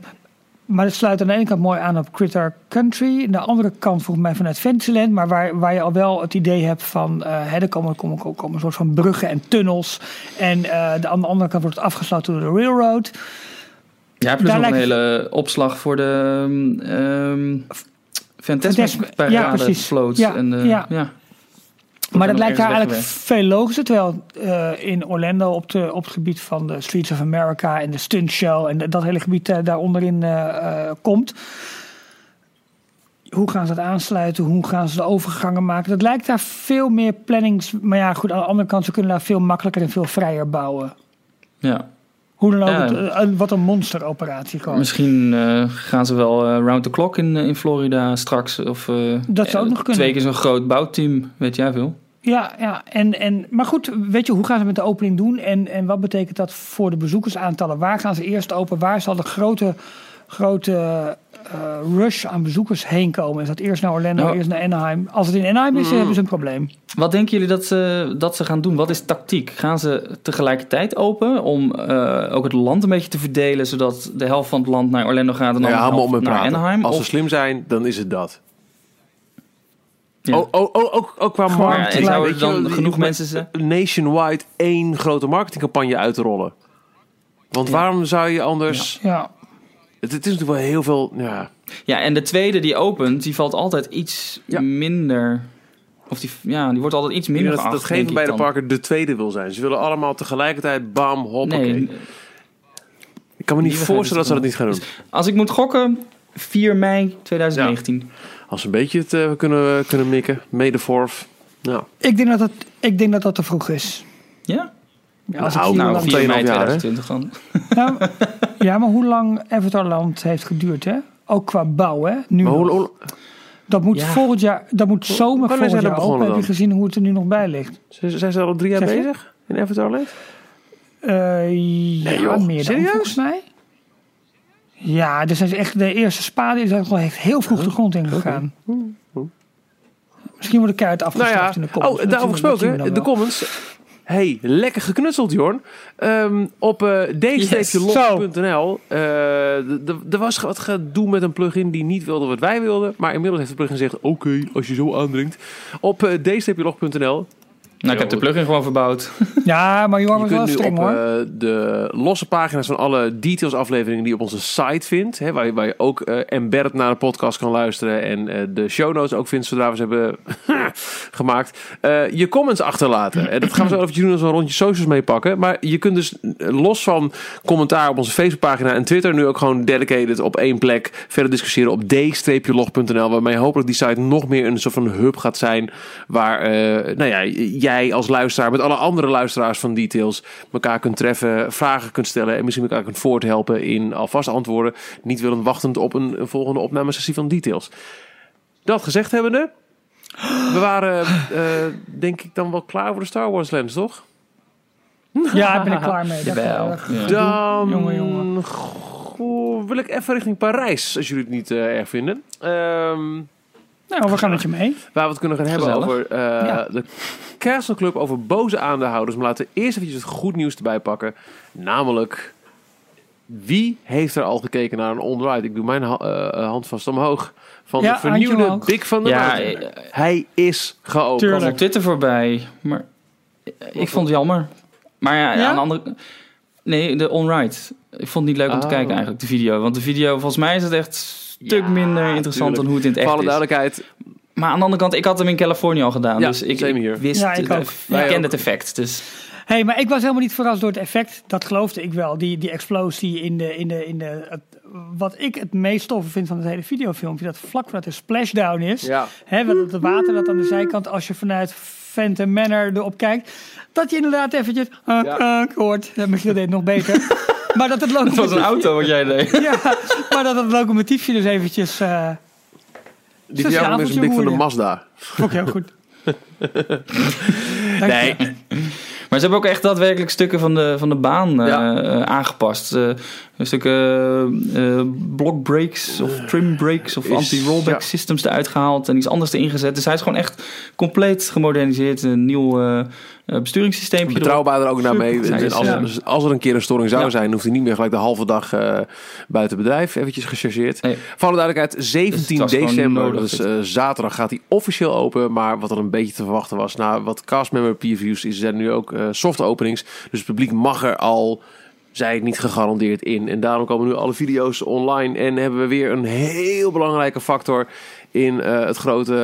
maar het sluit aan de ene kant mooi aan op Critter Country. Aan de andere kant volgens mij vanuit Fantasyland. Maar waar, waar je al wel het idee hebt van... eh hè, er komen, komen, komen een soort van bruggen en tunnels. En de, aan de andere kant wordt het afgesloten door de railroad. Ja, plus nog een hele opslag voor de ehm Fantasmic Fantasmic- parade ja, precies. floats. Ja, en, eh, ja. ja. Maar dat lijkt daar eigenlijk veel logischer. Terwijl eh, in Orlando op, de, op het gebied van de Streets of America en de Stunt Show en dat hele gebied eh, daar onderin komt. Hoe gaan ze dat aansluiten? Hoe gaan ze de overgangen maken? Dat lijkt daar veel meer plannings. Maar ja, goed, aan de andere kant, ze kunnen daar veel makkelijker en veel vrijer bouwen. ja. Hoe dan ook, Ja. het, eh, wat een monsteroperatie gewoon. Misschien eh, gaan ze wel eh, round the clock in, in Florida straks. Of, Dat zou ook nog kunnen. Twee keer zo'n groot bouwteam, weet jij veel. Ja, ja. En, en, maar goed, weet je, hoe gaan ze met de opening doen? En, en wat betekent dat voor de bezoekersaantallen? Waar gaan ze eerst open? Waar zal de grote, grote rush aan bezoekers heen komen? Is dat eerst naar Orlando, Nou, eerst naar Anaheim? Als het in Anaheim is, hebben ze een probleem. Wat denken jullie dat ze, dat ze gaan doen? Wat is tactiek? Gaan ze tegelijkertijd open om eh, ook het land een beetje te verdelen... zodat de helft van het land naar Orlando gaat en dan Ja, helft naar praten. Anaheim? Als ze slim zijn, dan is het dat. Ja. Oh, oh, oh, ook, ook qua marketing. en zouden weet dan genoeg mensen zijn? Nationwide één grote marketingcampagne uit te rollen. Want waarom zou je anders... Ja. Het, het is natuurlijk wel heel veel... Ja, Ja, en de tweede die opent, die valt altijd iets Ja. minder... Of die, ja, die wordt altijd iets minder dat, dat geacht, geen ik beide dan. parken de tweede wil zijn. Ze willen allemaal tegelijkertijd bam, hoppakee. Nee, ik kan me niet voorstellen dat ze dat niet gaan doen. als ik moet gokken, 4 mei 2019. Als ze een beetje het eh, kunnen, kunnen mikken. Mede Forf. Ja. Ik, denk dat dat, ik denk dat dat te vroeg is. Ja? Ja, als Nou, ik zie Nou, hoe 4 2,5 mei jaar, hè? 2020 dan. Nou, ja, maar hoe lang Avatarland heeft geduurd, hè? Ook qua bouw, hè? Nu Maar hoe, nog. hoe- dat moet Ja. volgend jaar, dat moet zomer wanneer volgend zijn jaar open. begonnen Heb je gezien hoe het er nu nog bij ligt? zijn zijn ze al drie jaar bezig in Avatarland? Eh ja, meer dan serieus? volgens mij. Ja, dus zijn ze echt de eerste spade is echt heel vroeg de grond in gegaan. Misschien wordt de kaart Nou afgestraft ja, in de comments. oh, daarover gesproken, de comments. Hey, lekker geknutseld, Jorn. Ehm, op uh, d-log.nl eh, d- d- er was wat gedoe met een plugin die niet wilde wat wij wilden. Maar inmiddels heeft de plugin gezegd, oké, als je zo aandringt. Op uh, d-log.nl Nou, ik heb de plugin gewoon verbouwd. Ja, maar Je was wel kunt nu streng op hoor. eh, de losse pagina's van alle details afleveringen die je op onze site vindt. Hè, waar, je, waar je ook eh embedded naar de podcast kan luisteren. En eh, de show notes ook vindt zodra we ze hebben gemaakt. eh, je comments achterlaten. En dat gaan we zo eventjes doen als we een rondje socials meepakken. Maar je kunt dus los van commentaar op onze Facebookpagina en Twitter... nu ook gewoon dedicated op één plek verder discussiëren op d-log.nl. Waarmee hopelijk die site nog meer een soort van hub gaat zijn. Waar eh, nou ja, jij als luisteraar met alle andere luisteraars van Details... elkaar kunt treffen, vragen kunt stellen... en misschien elkaar kunt voorthelpen in alvast antwoorden. Niet willen wachtend op een, een volgende opnamesessie van Details. Dat gezegd hebbende... We waren, eh, denk ik, dan wel klaar voor de Star Wars lens, toch? Ja, daar ben ik klaar mee. Jawel. eh, Ja. Dan Jongen, jongen. goh, wil ik even richting Parijs, als jullie het niet eh, erg vinden. Ehm, Nou, we gaan met je mee. waar we het kunnen gaan hebben Gezellig. over eh, Ja. de Castle Club, over boze aandeelhouders. Maar laten we eerst even het goed nieuws erbij pakken. Namelijk, wie heeft er al gekeken naar een on-ride? Ik doe mijn eh, hand vast omhoog. Van Ja, de vernieuwde. Big van de Ja, Mountain. eh, Hij is geopend. Tuurlijk. op Twitter voorbij. Maar ik vond het jammer. Maar ja, Ja? aan de andere... Nee, de on-ride. Ik vond het niet leuk om te Oh. kijken eigenlijk, de video. Want de video, volgens mij is het echt stuk Ja, minder interessant tuurlijk. dan hoe het in het Voor echt alle is. duidelijkheid, Maar aan de andere kant, ik had hem in Californië al gedaan. Ja, dus ik, wist, Ja, ik het- ook. ik kende ook. het effect. Dus hey, maar ik was helemaal niet verrast door het effect. Dat geloofde ik wel. Die, die explosie in de... In de, in de het- wat ik het meest toffe vind van het hele videofilmpje... dat vlak voordat de splashdown is... ja. Hè, want het water dat aan de zijkant, als je vanuit Phantom Manor erop kijkt, dat je inderdaad eventjes uh, Ja. uh, hoort. Misschien deed het nog beter. maar dat het het was een auto wat jij deed. ja, maar dat het locomotiefje dus eventjes. eh Die is een van de. Mazda. ook heel goed. Dank Nee, je. Maar ze hebben ook echt daadwerkelijk stukken van de, van de baan eh, Ja. eh, aangepast. Eh, stukken eh, block brakes of trim brakes of anti-rollback ja. systems eruit gehaald en iets anders erin gezet. Dus hij is gewoon echt compleet gemoderniseerd. Een nieuw eh eh, besturingssysteempje. erop. betrouwbaarder ook naar mee. En Als, Ja. dus als er een keer een storing zou Ja. zijn, hoeft hij niet meer gelijk de halve dag eh, buiten bedrijf eventjes gechargeerd. Nee. Voor alle duidelijkheid, 17 Dus december, nodig, dus eh, zaterdag gaat hij officieel open. Maar wat er een beetje te verwachten was, na wat castmember previews, is er nu ook eh, soft openings. Dus het publiek mag er al, zij het niet gegarandeerd in. En daarom komen nu alle video's online en hebben we weer een heel belangrijke factor in eh, het grote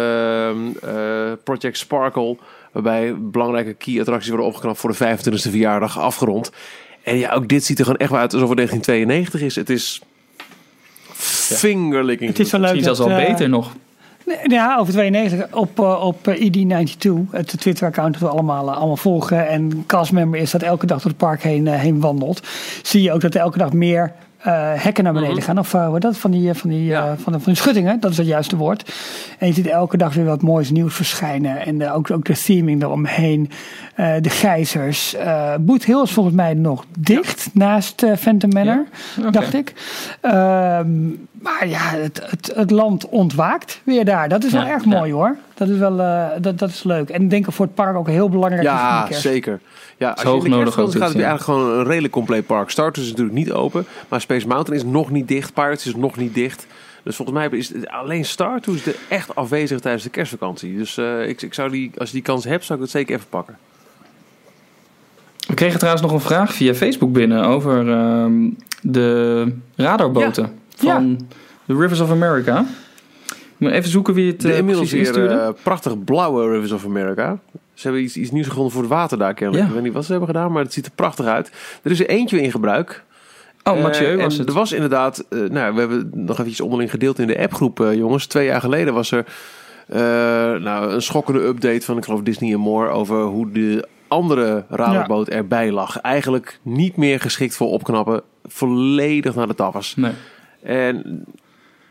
eh, Project Sparkle. Waarbij belangrijke key attracties worden opgeknapt voor de 25e verjaardag afgerond. En ja, ook dit ziet er gewoon echt wel uit alsof het 1992 is. Het is fingerlicking. Het is zo leuk. Misschien zelfs wel eh, beter nog. Ja, over 92 op, eh, op eh, ED92, het Twitter-account dat we allemaal, eh, allemaal volgen. En castmember is dat elke dag door het park heen, heen wandelt. Zie je ook dat er elke dag meer hekken naar beneden gaan. Of eh, wat dat, van die, eh, van, die, eh, van, de, van die schuttingen, dat is het juiste woord. En je ziet elke dag weer wat moois nieuws verschijnen. En eh, ook, ook de theming eromheen. Eh, de gijzers. Eh Boot Hill is volgens mij nog dicht naast eh, Phantom Manor, dacht ik. Ehm, maar ja, het, het, het land ontwaakt weer daar. Dat is wel erg mooi hoor. Dat is wel eh, dat, dat is leuk. En ik denk voor het park ook heel belangrijk Ja, zeker. Ja, als je hoog in de nodig gaat het ja. eigenlijk gewoon een redelijk compleet park. Starters is natuurlijk niet open, maar Space Mountain is nog niet dicht. Pirates is nog niet dicht. Dus volgens mij is het alleen Star Tours er echt afwezig tijdens de kerstvakantie. Dus eh, ik, ik zou die, als je die kans hebt, zou ik het zeker even pakken. We kregen trouwens nog een vraag via Facebook binnen over ehm, de radarboten van de Rivers of America. Ik moet even zoeken wie het De eh, inmiddels precies weer instuurde. eh, prachtig blauwe Rivers of America. Ze hebben iets, iets nieuws gevonden voor het water daar kennelijk. Ja. Ik weet niet wat ze hebben gedaan, maar het ziet er prachtig uit. Er is er eentje in gebruik. oh, Mathieu Eh, was het. Er was inderdaad, eh, nou, we hebben nog eventjes onderling gedeeld in de appgroep, eh, jongens. Twee jaar geleden was er nou, een schokkende update van, ik geloof, Disney en More over hoe de andere radarboot erbij lag. Eigenlijk niet meer geschikt voor opknappen, volledig naar de taffers. Nee. En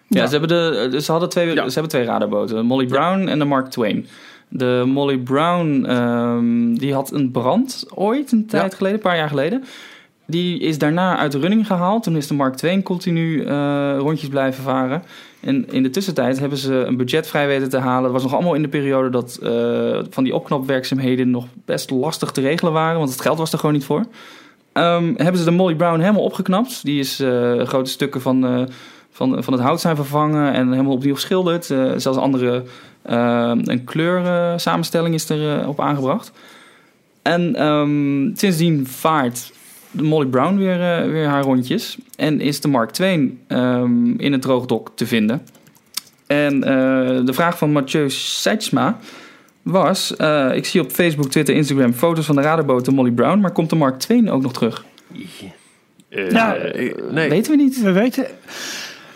Ja, Ja. Ze, hebben de, ze, hadden twee, Ja. ze hebben twee radarboten. Molly Brown en de Mark Twain. De Molly Brown ehm, die had een brand ooit, een tijd Ja. geleden, een paar jaar geleden. Die is daarna uit de running gehaald. Toen is de Mark Twain continu eh, rondjes blijven varen. En in de tussentijd hebben ze een budget vrij weten te halen. Dat was nog allemaal in de periode dat eh, van die opknapwerkzaamheden nog best lastig te regelen waren. Want het geld was er gewoon niet voor. Ehm, hebben ze de Molly Brown helemaal opgeknapt. Die is eh, grote stukken van, van, van het hout zijn vervangen en helemaal opnieuw geschilderd. Eh, zelfs andere eh, een kleursamenstelling is er eh, op aangebracht. En ehm, sindsdien vaart de Molly Brown weer, weer haar rondjes. En is de Mark Twain ehm, in het droogdok te vinden. En eh, de vraag van Mathieu Seidsma was... eh, ik zie op Facebook, Twitter, Instagram foto's van de radarboot de Molly Brown... maar komt de Mark Twain ook nog terug? eh, Ja, eh, nee. Weten we niet. We weten.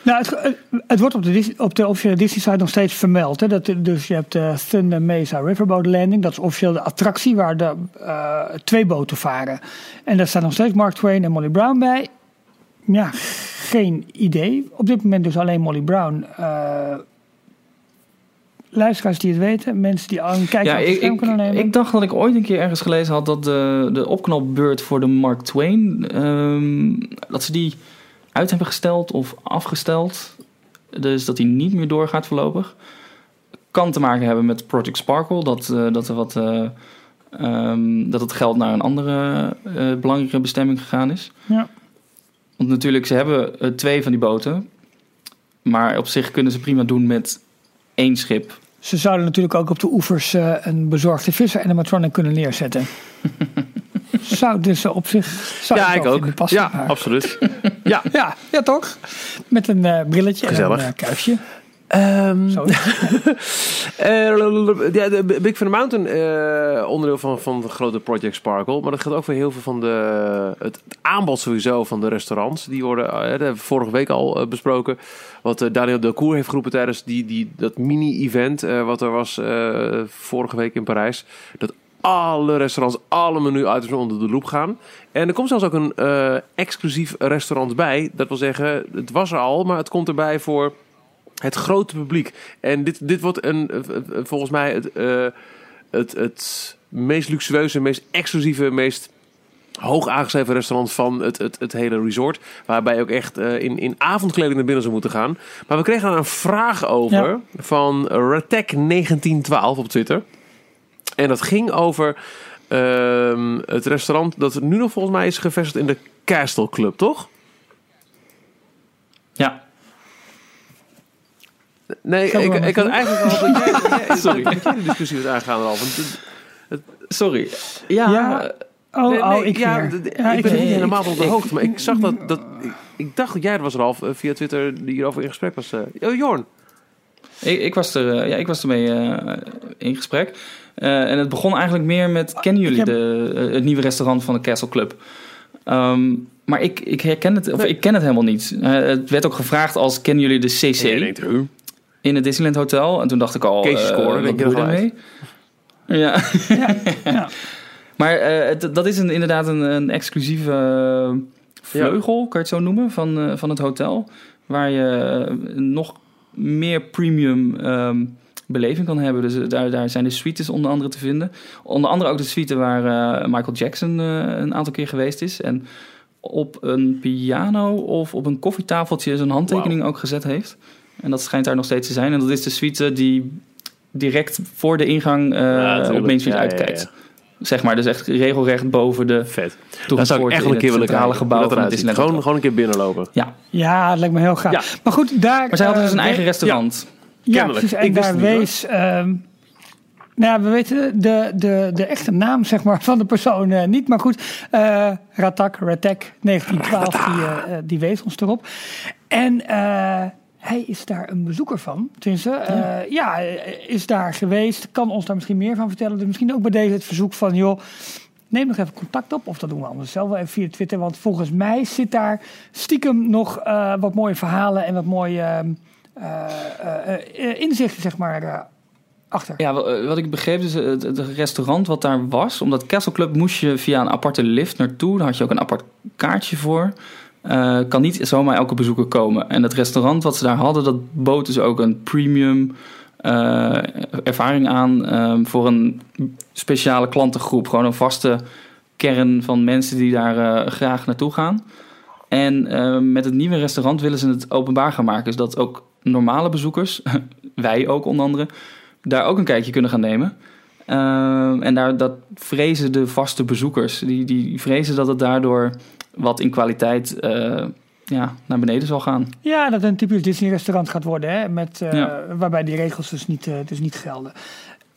Nou, het, het wordt op de, op de officiële Disney-site nog steeds vermeld. Hè, dat, dus je hebt de Thunder Mesa Riverboat Landing. Dat is officieel de attractie waar de, eh, twee boten varen. En daar staat nog steeds Mark Twain en Molly Brown bij. Ja, geen idee. Op dit moment dus alleen Molly Brown. Eh, luisteraars die het weten, mensen die al een kijkje Ja, op ik, ik, kunnen nemen. ik dacht dat ik ooit een keer ergens gelezen had dat de, de opknapbeurt voor de Mark Twain, ehm, dat ze die uit hebben gesteld of afgesteld. Dus dat die niet meer doorgaat voorlopig. Kan te maken hebben met Project Sparkle. Dat, eh, dat, er wat, eh, ehm, dat het geld naar een andere eh, belangrijke bestemming gegaan is. Ja. Want natuurlijk, ze hebben twee van die boten. Maar op zich kunnen ze prima doen met één schip. Ze zouden natuurlijk ook op de oevers een bezorgde visser animatronic kunnen neerzetten. Zou dus op zich. Zou Ja, ik ook. passen, Ja, maar- absoluut. Ja. Ja, ja, toch? Met een eh, brilletje Gezellig. en een eh, kuifje. Ehm, Zo. Eh, ja, de Big Thunder Mountain, onderdeel van, van de grote Project Sparkle. Maar dat geldt ook voor heel veel van de, het, het aanbod sowieso van de restaurants. Die worden, dat hebben we vorige week al besproken. Wat Daniel Delcourt heeft geroepen tijdens die, die, dat mini-event wat er was vorige week in Parijs. Dat alle restaurants, alle menu-items onder de loep gaan. En er komt zelfs ook een eh, exclusief restaurant bij. Dat wil zeggen, het was er al, maar het komt erbij voor het grote publiek. En dit, dit wordt een, eh, eh, volgens mij het, het, het meest luxueuze, meest exclusieve, meest hoog aangeschreven restaurant van het, het, het hele resort. Waarbij je ook echt in, in avondkleding naar binnen zou moeten gaan. Maar we kregen daar een vraag over Ja. van Ratek1912 op Twitter. En dat ging over ehm, het restaurant dat nu nog volgens mij is gevestigd in de Castle Club, toch? Ja, Nee, ik, ik had eigenlijk al dat jij, dat jij- Sorry. dat jij de discussie was aangaan al. Want het- sorry. Ja, Ja. Oh, Nee, oh, nee, ik ja, ik ben niet helemaal op de ik- hoogte, maar ik zag dat, dat ik, ik dacht dat jij er was, Ralf, eh, via Twitter, die hierover in gesprek was. eh. Oh, Jorn. Ik, ik, was er, eh, ja, ik was ermee eh, in gesprek. Eh, en het begon eigenlijk meer met... Kennen jullie Ik heb- de, eh, het nieuwe restaurant van de Castle Club? Ehm, maar ik, ik herken het, of ik ken het helemaal niet. Eh, het werd ook gevraagd als... Kennen jullie de CC Ja, denkt in het Disneyland Hotel? En toen dacht ik al... Scoren, wat denk je bedoel nog daarmee? Ja. ja. Maar eh, het- dat is een, inderdaad een, een exclusieve vleugel, kan je het zo noemen, van, eh, van het hotel. Waar je nog meer premium ehm, beleving kan hebben. Dus eh, daar, daar zijn de suites onder andere te vinden. Onder andere ook de suite waar eh, Michael Jackson eh, een aantal keer geweest is. En op een piano of op een koffietafeltje zijn handtekening ook gezet heeft. En dat schijnt daar nog steeds te zijn. En dat is de suite die direct voor de ingang eh, Ja, op. Main Street Ja, ja, uitkijkt. ja. Zeg maar, dus echt regelrecht boven de Vet. Daar zou ik echt een keer willen kijken. gebouw dat. Disneyland Gewoon, gewoon een keer binnenlopen. Ja, Ja, dat lijkt me heel. Ja. Maar goed, daar... maar zij hadden dus een eigen restaurant. Ja, Kennelijk. precies. En Ik daar wees... ehm, nou ja, we weten de, de, de echte naam zeg maar, van de persoon eh, niet. Maar goed, eh Ratak, Ratek 1912, die, eh, die wees ons erop. En hij is daar een bezoeker van. Tenminste, ja, eh, is daar geweest. Kan ons daar misschien meer van vertellen. Dus misschien ook bij deze het verzoek van... joh, Neem nog even contact op, of dat doen we anders zelf wel even via Twitter. Want volgens mij zit daar stiekem nog wat mooie verhalen en wat mooie ehm, eh, eh, eh, inzichten, zeg maar, eh, achter. Ja, wa- eh, wat ik begreep is het, het restaurant wat daar was. Omdat Castle Club moest je via een aparte lift naartoe. Daar had je ook een apart kaartje voor. Eh, kan niet zomaar elke bezoeker komen. En het restaurant wat ze daar hadden, dat bood dus ook een premium eh, ervaring aan ehm, voor een speciale klantengroep. Gewoon een vaste kern van mensen die daar eh, graag naartoe gaan. En eh, met het nieuwe restaurant willen ze het openbaar gaan maken. Zodat ook normale bezoekers, wij ook onder andere, daar ook een kijkje kunnen gaan nemen. Ehm, en daar, dat vrezen de vaste bezoekers. Die, die vrezen dat het daardoor wat in kwaliteit eh, ja, naar beneden zal gaan. Ja, dat het een typisch Disney-restaurant gaat worden, hè, met, eh, Ja. waarbij die regels dus niet, eh, dus niet gelden.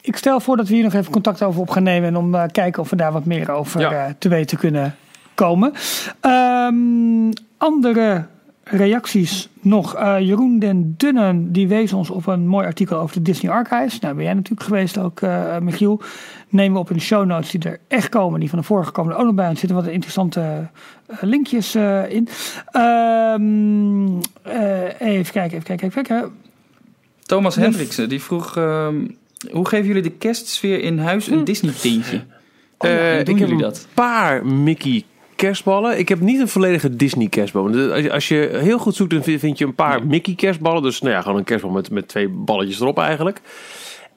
Ik stel voor dat we hier nog even contact over op gaan nemen en om kijken of we daar wat meer over Ja. te weten kunnen komen. Ehm, andere reacties nog. Eh, Jeroen den Dunnen die wees ons op een mooi artikel over de Disney Archives. Nou ben jij natuurlijk geweest ook, eh, Michiel. Nemen we op in de show notes die er echt komen. Die van de vorige komen er ook nog bij. Er zitten wat interessante eh, linkjes in. Ehm, eh, even kijken, even kijken, even kijken. Thomas. Hendriksen die vroeg... ehm, hoe geven jullie de kerstsfeer in huis een? Oh, ja, Eh, hoe doen ik heb jullie een dat? paar Mickey kerstballen. Ik heb niet een volledige Disney kerstbal. Als je, heel goed zoekt, dan vind vind je een paar Mickey kerstballen. Dus nou ja, gewoon een kerstbal met, met twee balletjes erop eigenlijk.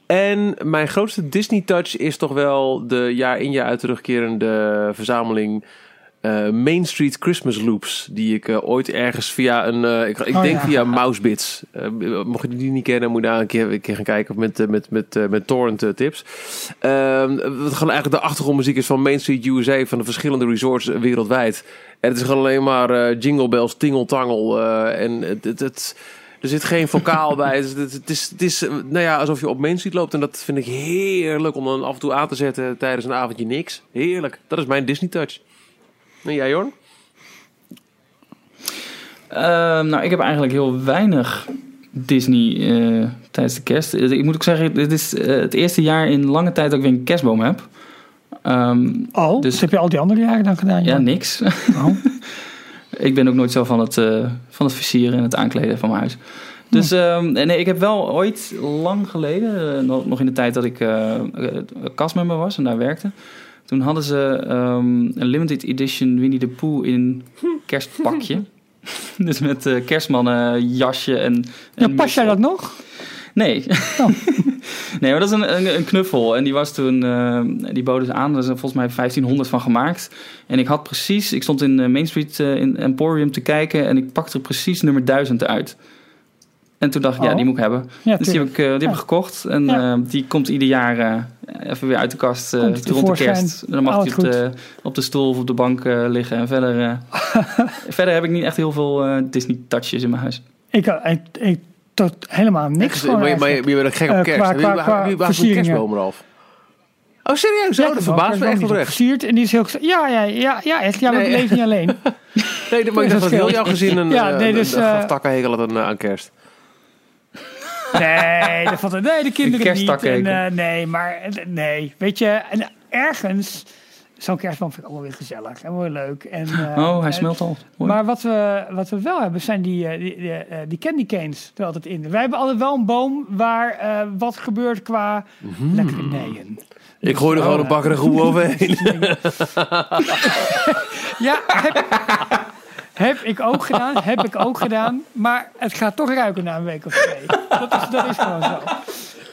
En mijn grootste Disney touch is toch wel de jaar in jaar uit terugkerende verzameling eh, Main Street Christmas Loops. Die ik eh, ooit ergens via een, eh, ik, ik Oh, denk ja. via Mousebits. Mocht je die niet kennen, moet je daar een keer, een keer gaan kijken met, met, met, met torrent tips. Ehm, wat gewoon eigenlijk de achtergrondmuziek is van Main Street USA. Van de verschillende resorts wereldwijd. En het is gewoon alleen maar jingle bells, tingeltangel. eh en het, het, het- er zit geen vocaal bij. Het, is, het is nou ja, alsof je op Main Street loopt. En dat vind ik heerlijk om dan af en toe aan te zetten tijdens een avondje niks. Heerlijk. Dat is mijn Disney touch. En jij, Jorn? Ehm, nou, ik heb eigenlijk heel weinig Disney eh, tijdens de kerst. Eh, Ik moet ook zeggen, dit is eh, het eerste jaar in lange tijd dat ik weer een kerstboom heb. Ehm, Oh, Dus- dus heb je al die andere jaren dan gedaan? ja, niks. Oh. ik ben ook nooit zo van het, eh, van het versieren en het aankleden van mijn huis. Dus ehm, nee, ik heb wel ooit lang geleden, nog, in de tijd dat ik eh eh, kastmember was en daar werkte. Toen hadden ze ehm, een limited edition Winnie the Pooh in kerstpakje. dus met eh, kerstmannen jasje en... Ja, en pas jij dat nog? Nee. Oh. nee, maar dat is een, een, een knuffel. En die was toen, eh, die boden ze aan. Daar er volgens mij 1500 van gemaakt. En ik had precies, ik stond in eh, Main Street eh, in Emporium te kijken. En ik pakte er precies nummer 1000 uit. En toen dacht ik, ja, Oh. die moet ik hebben. Ja, dus die heb ik, eh, die heb ik Ja. gekocht. En Ja. eh, die komt ieder jaar eh, even weer uit de kast eh, Komt die rond de kerst. En dan mag Oh, hij op de, op de stoel of op de bank eh, liggen. En verder, eh, verder heb ik niet echt heel veel eh, Disney touches in mijn huis. Ik, ik, ik tot helemaal niks. gewoon maar, je- maar je, bent gek op kerst. qua- qua- qua überhaupt een kerstboom eraf? Oh, serieus? Ja, Oh, dat verbaast me een echt oprecht. versierd en die is heel... Ja, ja, ja, ja echt. Ja, ik leef niet alleen. Nee, maar ik dacht dat heel jouw gezin een, Ja, nee, dus, een, aan, aan kerst. Nee, dat valt er, nee, de kinderen niet. kersttakkenhekel. En, eh, nee, maar nee, weet je, en ergens, zo'n kerstboom vind ik ook wel weer gezellig en wel weer leuk. En, eh, oh, hij eh, smelt al. Mooi. Maar wat we, wat we wel hebben, zijn die, eh, die, die, eh, die candy canes er altijd in. Wij hebben altijd wel een boom waar eh, wat gebeurt qua lekkernijen. Ik gooi er Oh, gewoon een ja. bakker goed overheen. Ja, heb, heb ik ook gedaan, heb ik ook gedaan. Maar het gaat toch ruiken na een week of twee. Dat is, dat is gewoon zo.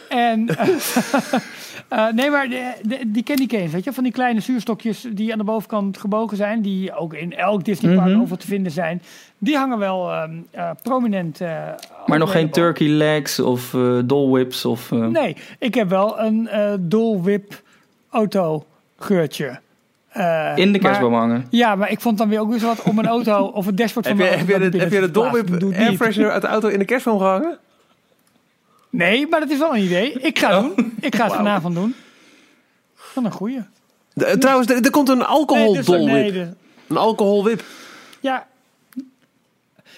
En, eh, eh, nee, maar de, de- die candy canes, weet je, van die kleine zuurstokjes die aan de bovenkant gebogen zijn, die ook in elk Disney park Mhm. over te vinden zijn, die hangen wel ehm, eh, prominent. Maar nog geen turkey legs of Dole Whips of... Nee, ik heb wel een Dole Whip auto geurtje. Eh, in de maar- kerstboom hangen. Ja, maar ik vond dan weer ook weer zo wat om een auto of het dashboard van heb, je, mijn heb, auto je de, heb je Dolwip airfreshener uit de auto in de kerstboom gehangen? Nee, maar dat is wel een idee. Ik ga het doen. Ik ga het vanavond doen. Van een goeie. De- eh, trouwens, er, er komt een alcohol dus- nee, dolwip. de- Een alcoholwip. ja.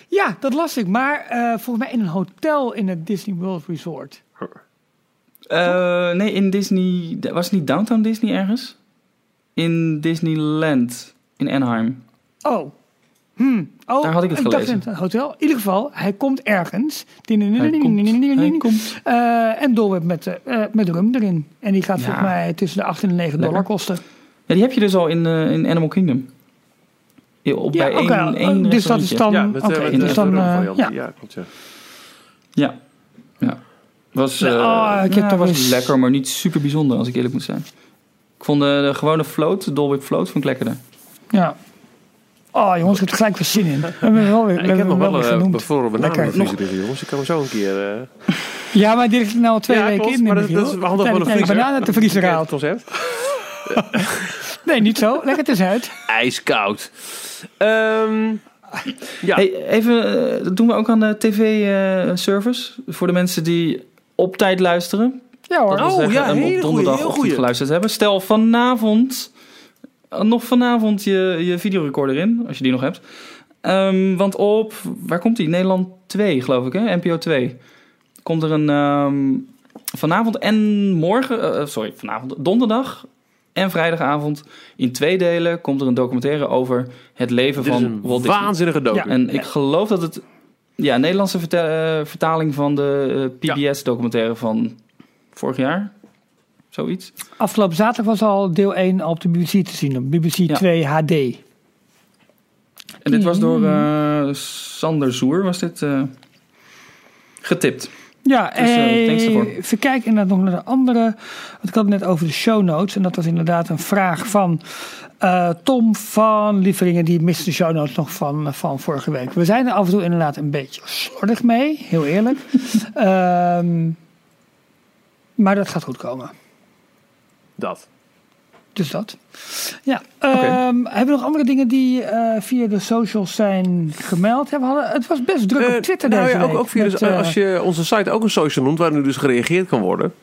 ja, dat las ik. Maar eh, volgens mij in een hotel in het Disney World Resort. Eh, nee, in Disney... Was het niet Downtown Disney ergens? In Disneyland. In Anaheim. Oh. Hmm. oh Daar had ik het dacht gelezen. in het hotel. In ieder geval, hij komt ergens. Hij komt. Hij komt. Eh, en dolwip met, eh, met rum erin. En die gaat Ja. volgens mij tussen de 8 en de 9 dollar Lekker. kosten. Ja, die heb je dus al in, eh, in Animal Kingdom. Ja, op bij oké. één, één dus dat is dan... Ja, met, eh, dus eh, dan... eh, ja. ja, klopt. Ja. Ja. ja. Was, Nou, eh, oh, ik heb ja, toch was lekker, maar niet super bijzonder als ik eerlijk moet zijn. Ik vond de, de gewone float, de Whip float, vond ik lekkerder. Ja. Oh jongens, ik heb er gelijk weer zin in. We hebben wel weer, we Ik heb nog wel een genoemd. bevroren banaan Lekker. liggen, jongens. Ik kan hem zo een keer... eh, Ja, maar dit is nou al twee Ja, weken klopt, in. maar de dat- dat is handig de jij vriezer. banaan uit de vriezer haalt. concept? Nee, niet zo. Leg het eens uit. Ijskoud. Ehm ja. Hey, even, eh, dat doen we ook aan de tv-service. voor de mensen die op tijd luisteren. Ja hoor. Dat Oh, zeggen, ja, hele donderdag heel geluisterd hebben. Stel vanavond, eh, nog vanavond je, je videorecorder in, als je die nog hebt. Ehm, want op, waar komt die? Nederland 2, geloof ik, hè? NPO 2. Komt er een, ehm, vanavond en morgen, eh, sorry, vanavond, donderdag en vrijdagavond in twee delen komt er een documentaire over het leven Dit is van een Walt Disney. waanzinnige docu. Ja. En ik geloof dat het ja, Nederlandse verta- eh, vertaling van de eh, PBS-documentaire van vorig jaar. Zoiets. Afgelopen zaterdag was al deel 1 op de BBC te zien. Op BBC Ja. 2 HD. En dit was door eh, Sander Zoer was dit eh, getipt. Ja, Dus, eh, eh, even kijken inderdaad nog naar de andere. Want ik had het net over de show notes. En dat was inderdaad een vraag van Tom van Lieveringen. Die miste de show notes nog van, van vorige week. We zijn er af en toe inderdaad een beetje slordig mee. Heel eerlijk. Ehm, maar dat gaat goed komen. Dat. Dus dat. Ja. ehm, Hebben we nog andere dingen die eh, via de socials zijn gemeld? Ja, we hadden, het was best druk Eh, op Twitter nou deze ja, ook, week. ook via met, eh, als je onze site ook een social noemt, waar nu dus gereageerd kan worden.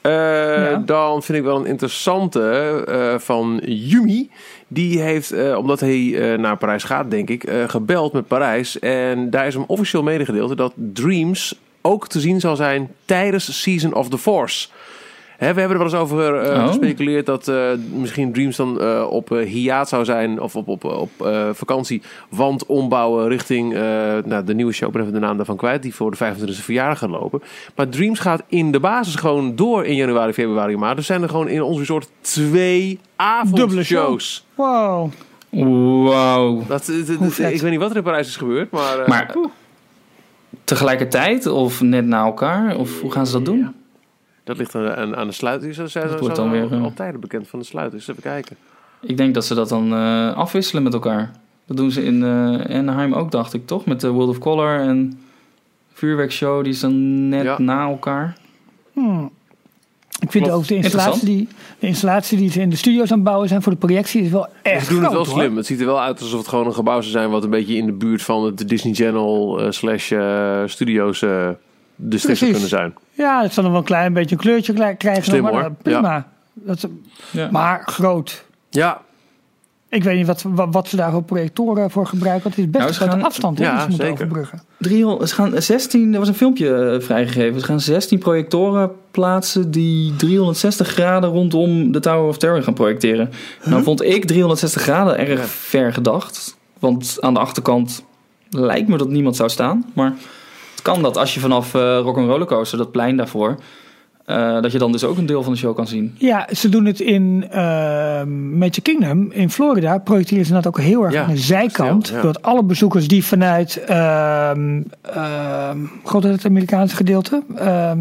eh, Dan vind ik wel een interessante eh, van Yumi. Die heeft, eh, omdat hij eh, naar Parijs gaat, denk ik, eh, gebeld met Parijs. En daar is hem officieel medegedeeld dat Dreams ook te zien zal zijn tijdens Season of the Force. Hè, we hebben er wel eens over eh, Oh. gespeculeerd dat eh, misschien Dreams dan eh, op eh, hiaat zou zijn of op, op, op eh, vakantie. Want ombouwen richting eh, nou, de nieuwe show, ik ben even de naam daarvan kwijt, die voor de 25e verjaardag gaat lopen. Maar Dreams gaat in de basis gewoon door in januari, februari, maart. Dus zijn er gewoon in ons resort twee avondshows. Wow. Wauw. Dat, ik weet niet wat er in Parijs is gebeurd, maar... Maar tegelijkertijd of net na elkaar? Of hoe gaan ze dat doen? dat ligt aan, aan, de sluiting. Ze zijn Dat wordt dan weer, eh, al tijden bekend van de sluiting. Even kijken. Ik denk dat ze dat dan eh, afwisselen met elkaar. Dat doen ze in eh Anaheim ook, dacht ik, toch? Met de World of Color en vuurwerkshow. Die is dan net Ja. na elkaar. Hmm. Ik vind ook de installatie, die, de installatie die ze in de studio's aan het bouwen zijn voor de projectie is wel echt Ze doen het wel hoor. slim. Het ziet er wel uit alsof het gewoon een gebouw zou zijn... wat een beetje in de buurt van het Disney Channel eh, slash eh, studio's eh district zou kunnen zijn. Ja, het zal nog wel een klein beetje een kleurtje klei- krijgen. Slim, maar, hoor. Prima. Dat is, Ja. maar groot. Ja, Ik weet niet wat, wat, wat ze daar voor projectoren voor gebruiken. Want het is best Nou, een grote gaan- afstand Ja, die ze moeten zeker. overbruggen. 300 ze gaan 16, er was een filmpje eh, vrijgegeven. Ze gaan 16 projectoren plaatsen die 360 graden rondom de Tower of Terror gaan projecteren. Nou vond ik 360 graden erg ver gedacht. Want aan de achterkant lijkt me dat niemand zou staan. Maar het kan dat als je vanaf eh Rock'n'Roller Coaster, dat plein daarvoor, eh, dat je dan dus ook een deel van de show kan zien. Ja, ze doen het in uh, Magic Kingdom in Florida. Projecteren ze dat ook heel erg Ja, aan de zijkant. stil, ja. Zodat alle bezoekers die vanuit ehm ehm God, het Amerikaanse gedeelte. ehm,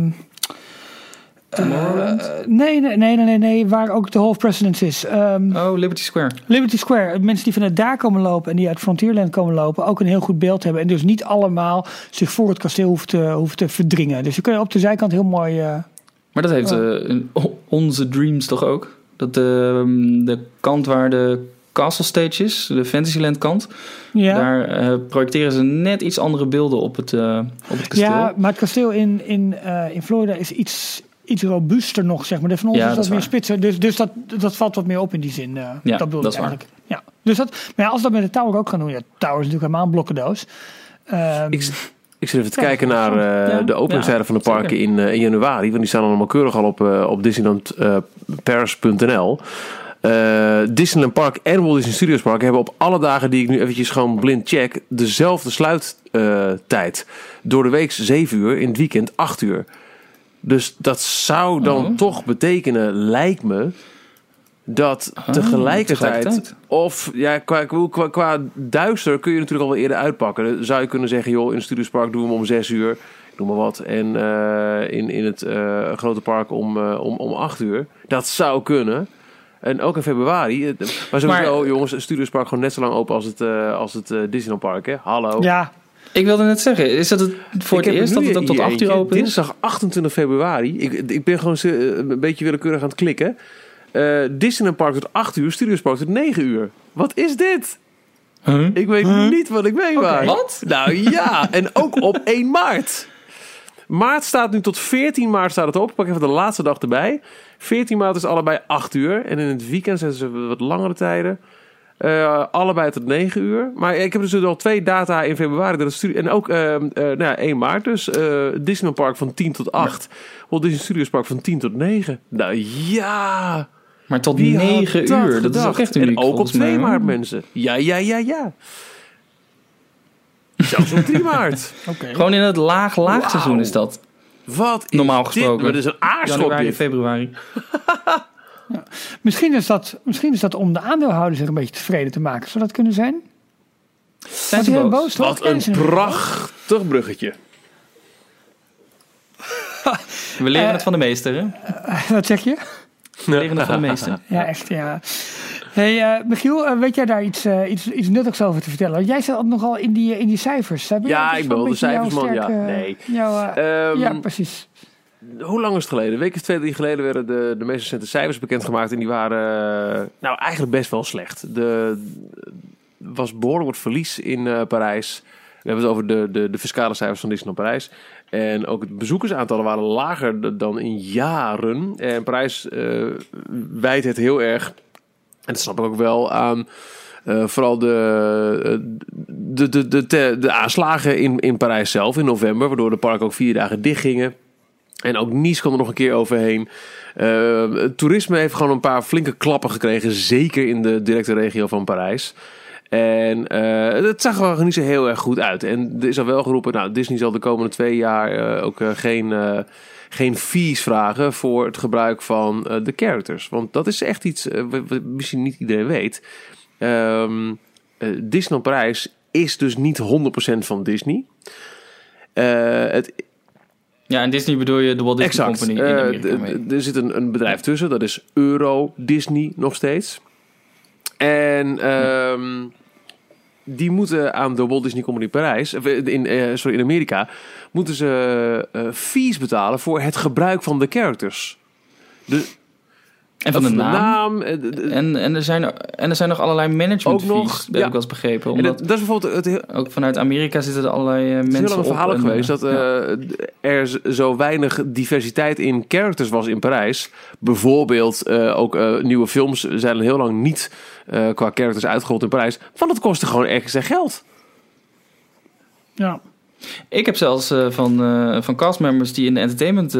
Tomorrowland? eh, nee, nee, nee, nee, nee, waar ook de Hall of Presidents is. Ehm, Oh, Liberty Square. Liberty Square. Mensen die vanuit daar komen lopen en die uit Frontierland komen lopen, ook een heel goed beeld hebben. En dus niet allemaal zich voor het kasteel hoeven te, hoeven te verdringen. Dus je kun je op de zijkant heel mooi. eh, Maar dat heeft eh, onze Dreams toch ook? Dat de, de kant waar de Castle Stage is, de Fantasyland kant, ja. daar eh, projecteren ze net iets andere beelden op het, eh, op het kasteel. Ja, maar het kasteel in, in, in Florida is iets, iets robuuster nog, zeg maar. De van ons Ja, is dat dat is meer waar. spitser. Dus, dus dat, dat valt wat meer op in die zin. Ja, dat bedoel dat ik is waar. eigenlijk. Ja. Dus dat, maar ja, als we dat met de Tower ook gaan doen. Ja, Tower is natuurlijk helemaal een blokkendoos. Ehm, ik, ik zit even te Ja, kijken naar eh, Ja, de openingstijden van de parken in, eh, in januari. Want die staan allemaal keurig al op, eh, op disneylandparis.nl. Disneyland Park en Walt Disney Studios Park hebben op alle dagen die ik nu eventjes gewoon blind check... dezelfde sluittijd. Door de week 7 uur, in het weekend 8 uur. Dus dat zou dan Oh. toch betekenen, lijkt me... dat Ah, tegelijkertijd, tegelijkertijd. of ja, qua, qua, qua duister kun je natuurlijk al wel eerder uitpakken. Dan zou je kunnen zeggen, joh, in het Studiospark doen we hem om 6 uur, noem maar wat. En eh, in, in het eh, grote park om, eh, om, om 8 uur. Dat zou kunnen. En ook in februari. Maar sowieso, Maar- jongens, het Studiospark gewoon net zo lang open als het, eh, als het Disneyland Park, hè? Hallo. ja, Ik wilde net zeggen, is dat het voor Ik het eerst dat het ook tot hier 8 uur open is? Dinsdag 28 februari. Ik, ik ben gewoon een beetje willekeurig aan het klikken. Eh Disneyland Park tot 8 uur, Studios Park tot 9 uur. Wat is dit? Huh? Ik weet niet wat ik meemaak. Wat? Nou ja, en ook op 1 maart. Maart staat nu tot 14 maart staat het op. Ik pak even de laatste dag erbij. 14 maart is allebei 8 uur. En in het weekend zetten ze wat langere tijden. Eh, allebei tot 9 uur. Maar ik heb dus al twee data in februari. Dat studie- en ook eh, eh, nou ja, 1 maart dus. Disneyland Park van 10 tot 8. Walt Disney Studios Park van 10 tot 9. Nou ja. Maar tot Wie had 9 dat uur, dat is ook echt uniek En ook op volgens 2 mij. maart mensen. Ja, ja, ja, ja. Zelfs op 3 maart. oké. Gewoon in het laag laagseizoen Wauw. is dat. Wat is Normaal dit? gesproken. Maar Dat is een aarschop Januari, dit. februari. Misschien, is dat, misschien is dat om de aandeelhouder zich een beetje tevreden te maken. Zou dat kunnen zijn? Zijn ze boos? boos? Wat Ja, een prachtig bruggetje. We leren Eh, het van de meester, hè? Wat zeg je? Leren van de meester. Ja, echt, ja. Hey, eh, Michiel, eh, weet jij daar iets, eh, iets, iets nuttigs over te vertellen? Jij ook nogal in die, in die cijfers. Heb je- Ja, ik ben wel de cijfersman, ja. Nee. jouw, eh, Ehm, ja, precies. Hoe lang is het geleden? Een week of twee, drie geleden werden de, de meest recente cijfers bekendgemaakt. En die waren nou eigenlijk best wel slecht. De, er was behoorlijk wat verlies in Parijs. We hebben het over de, de, de fiscale cijfers van Disneyland Parijs. En ook het bezoekersaantallen waren lager dan in jaren. En Parijs eh wijt het heel erg, en dat snap ik ook wel, aan eh, vooral de, de, de, de, de, aanslagen in, in Parijs zelf in november. Waardoor de parken ook vier dagen dicht gingen. En ook Nice kwam er nog een keer overheen. Eh, toerisme heeft gewoon een paar flinke klappen gekregen. Zeker in de directe regio van Parijs. En eh, het zag er niet zo heel erg goed uit. En er is al wel geroepen, nou, Disney zal de komende twee jaar eh, ook eh, geen, geen fees vragen voor het gebruik van de characters. Want dat is echt iets wat, misschien niet iedereen weet. Ehm eh, Disneyland Parijs is dus niet 100% van Disney. Het Ja, en Disney bedoel je de Walt Disney exact. Company in Amerika er zit een, een bedrijf tussen, dat is Euro Disney nog steeds. En ehm, die moeten aan de Walt Disney Company Parijs, of in, eh, sorry, in Amerika, moeten ze eh, fees betalen voor het gebruik van de characters. De, En van de naam. eh, En, en, er zijn, en er zijn nog allerlei management Ook nog, fees, heb ja. ik wel eens begrepen. en Omdat dat, dat is bijvoorbeeld het, ook vanuit Amerika zitten er allerlei eh, Het is mensen heel lang een op verhaal geweest eh, dat ja. er zo weinig diversiteit in characters was in Parijs. Bijvoorbeeld eh, ook eh, nieuwe films zijn al heel lang niet eh, qua characters uitgerold in Parijs. Want het kostte gewoon extra geld. Ja. Ik heb zelfs van, eh, van castmembers die in de entertainment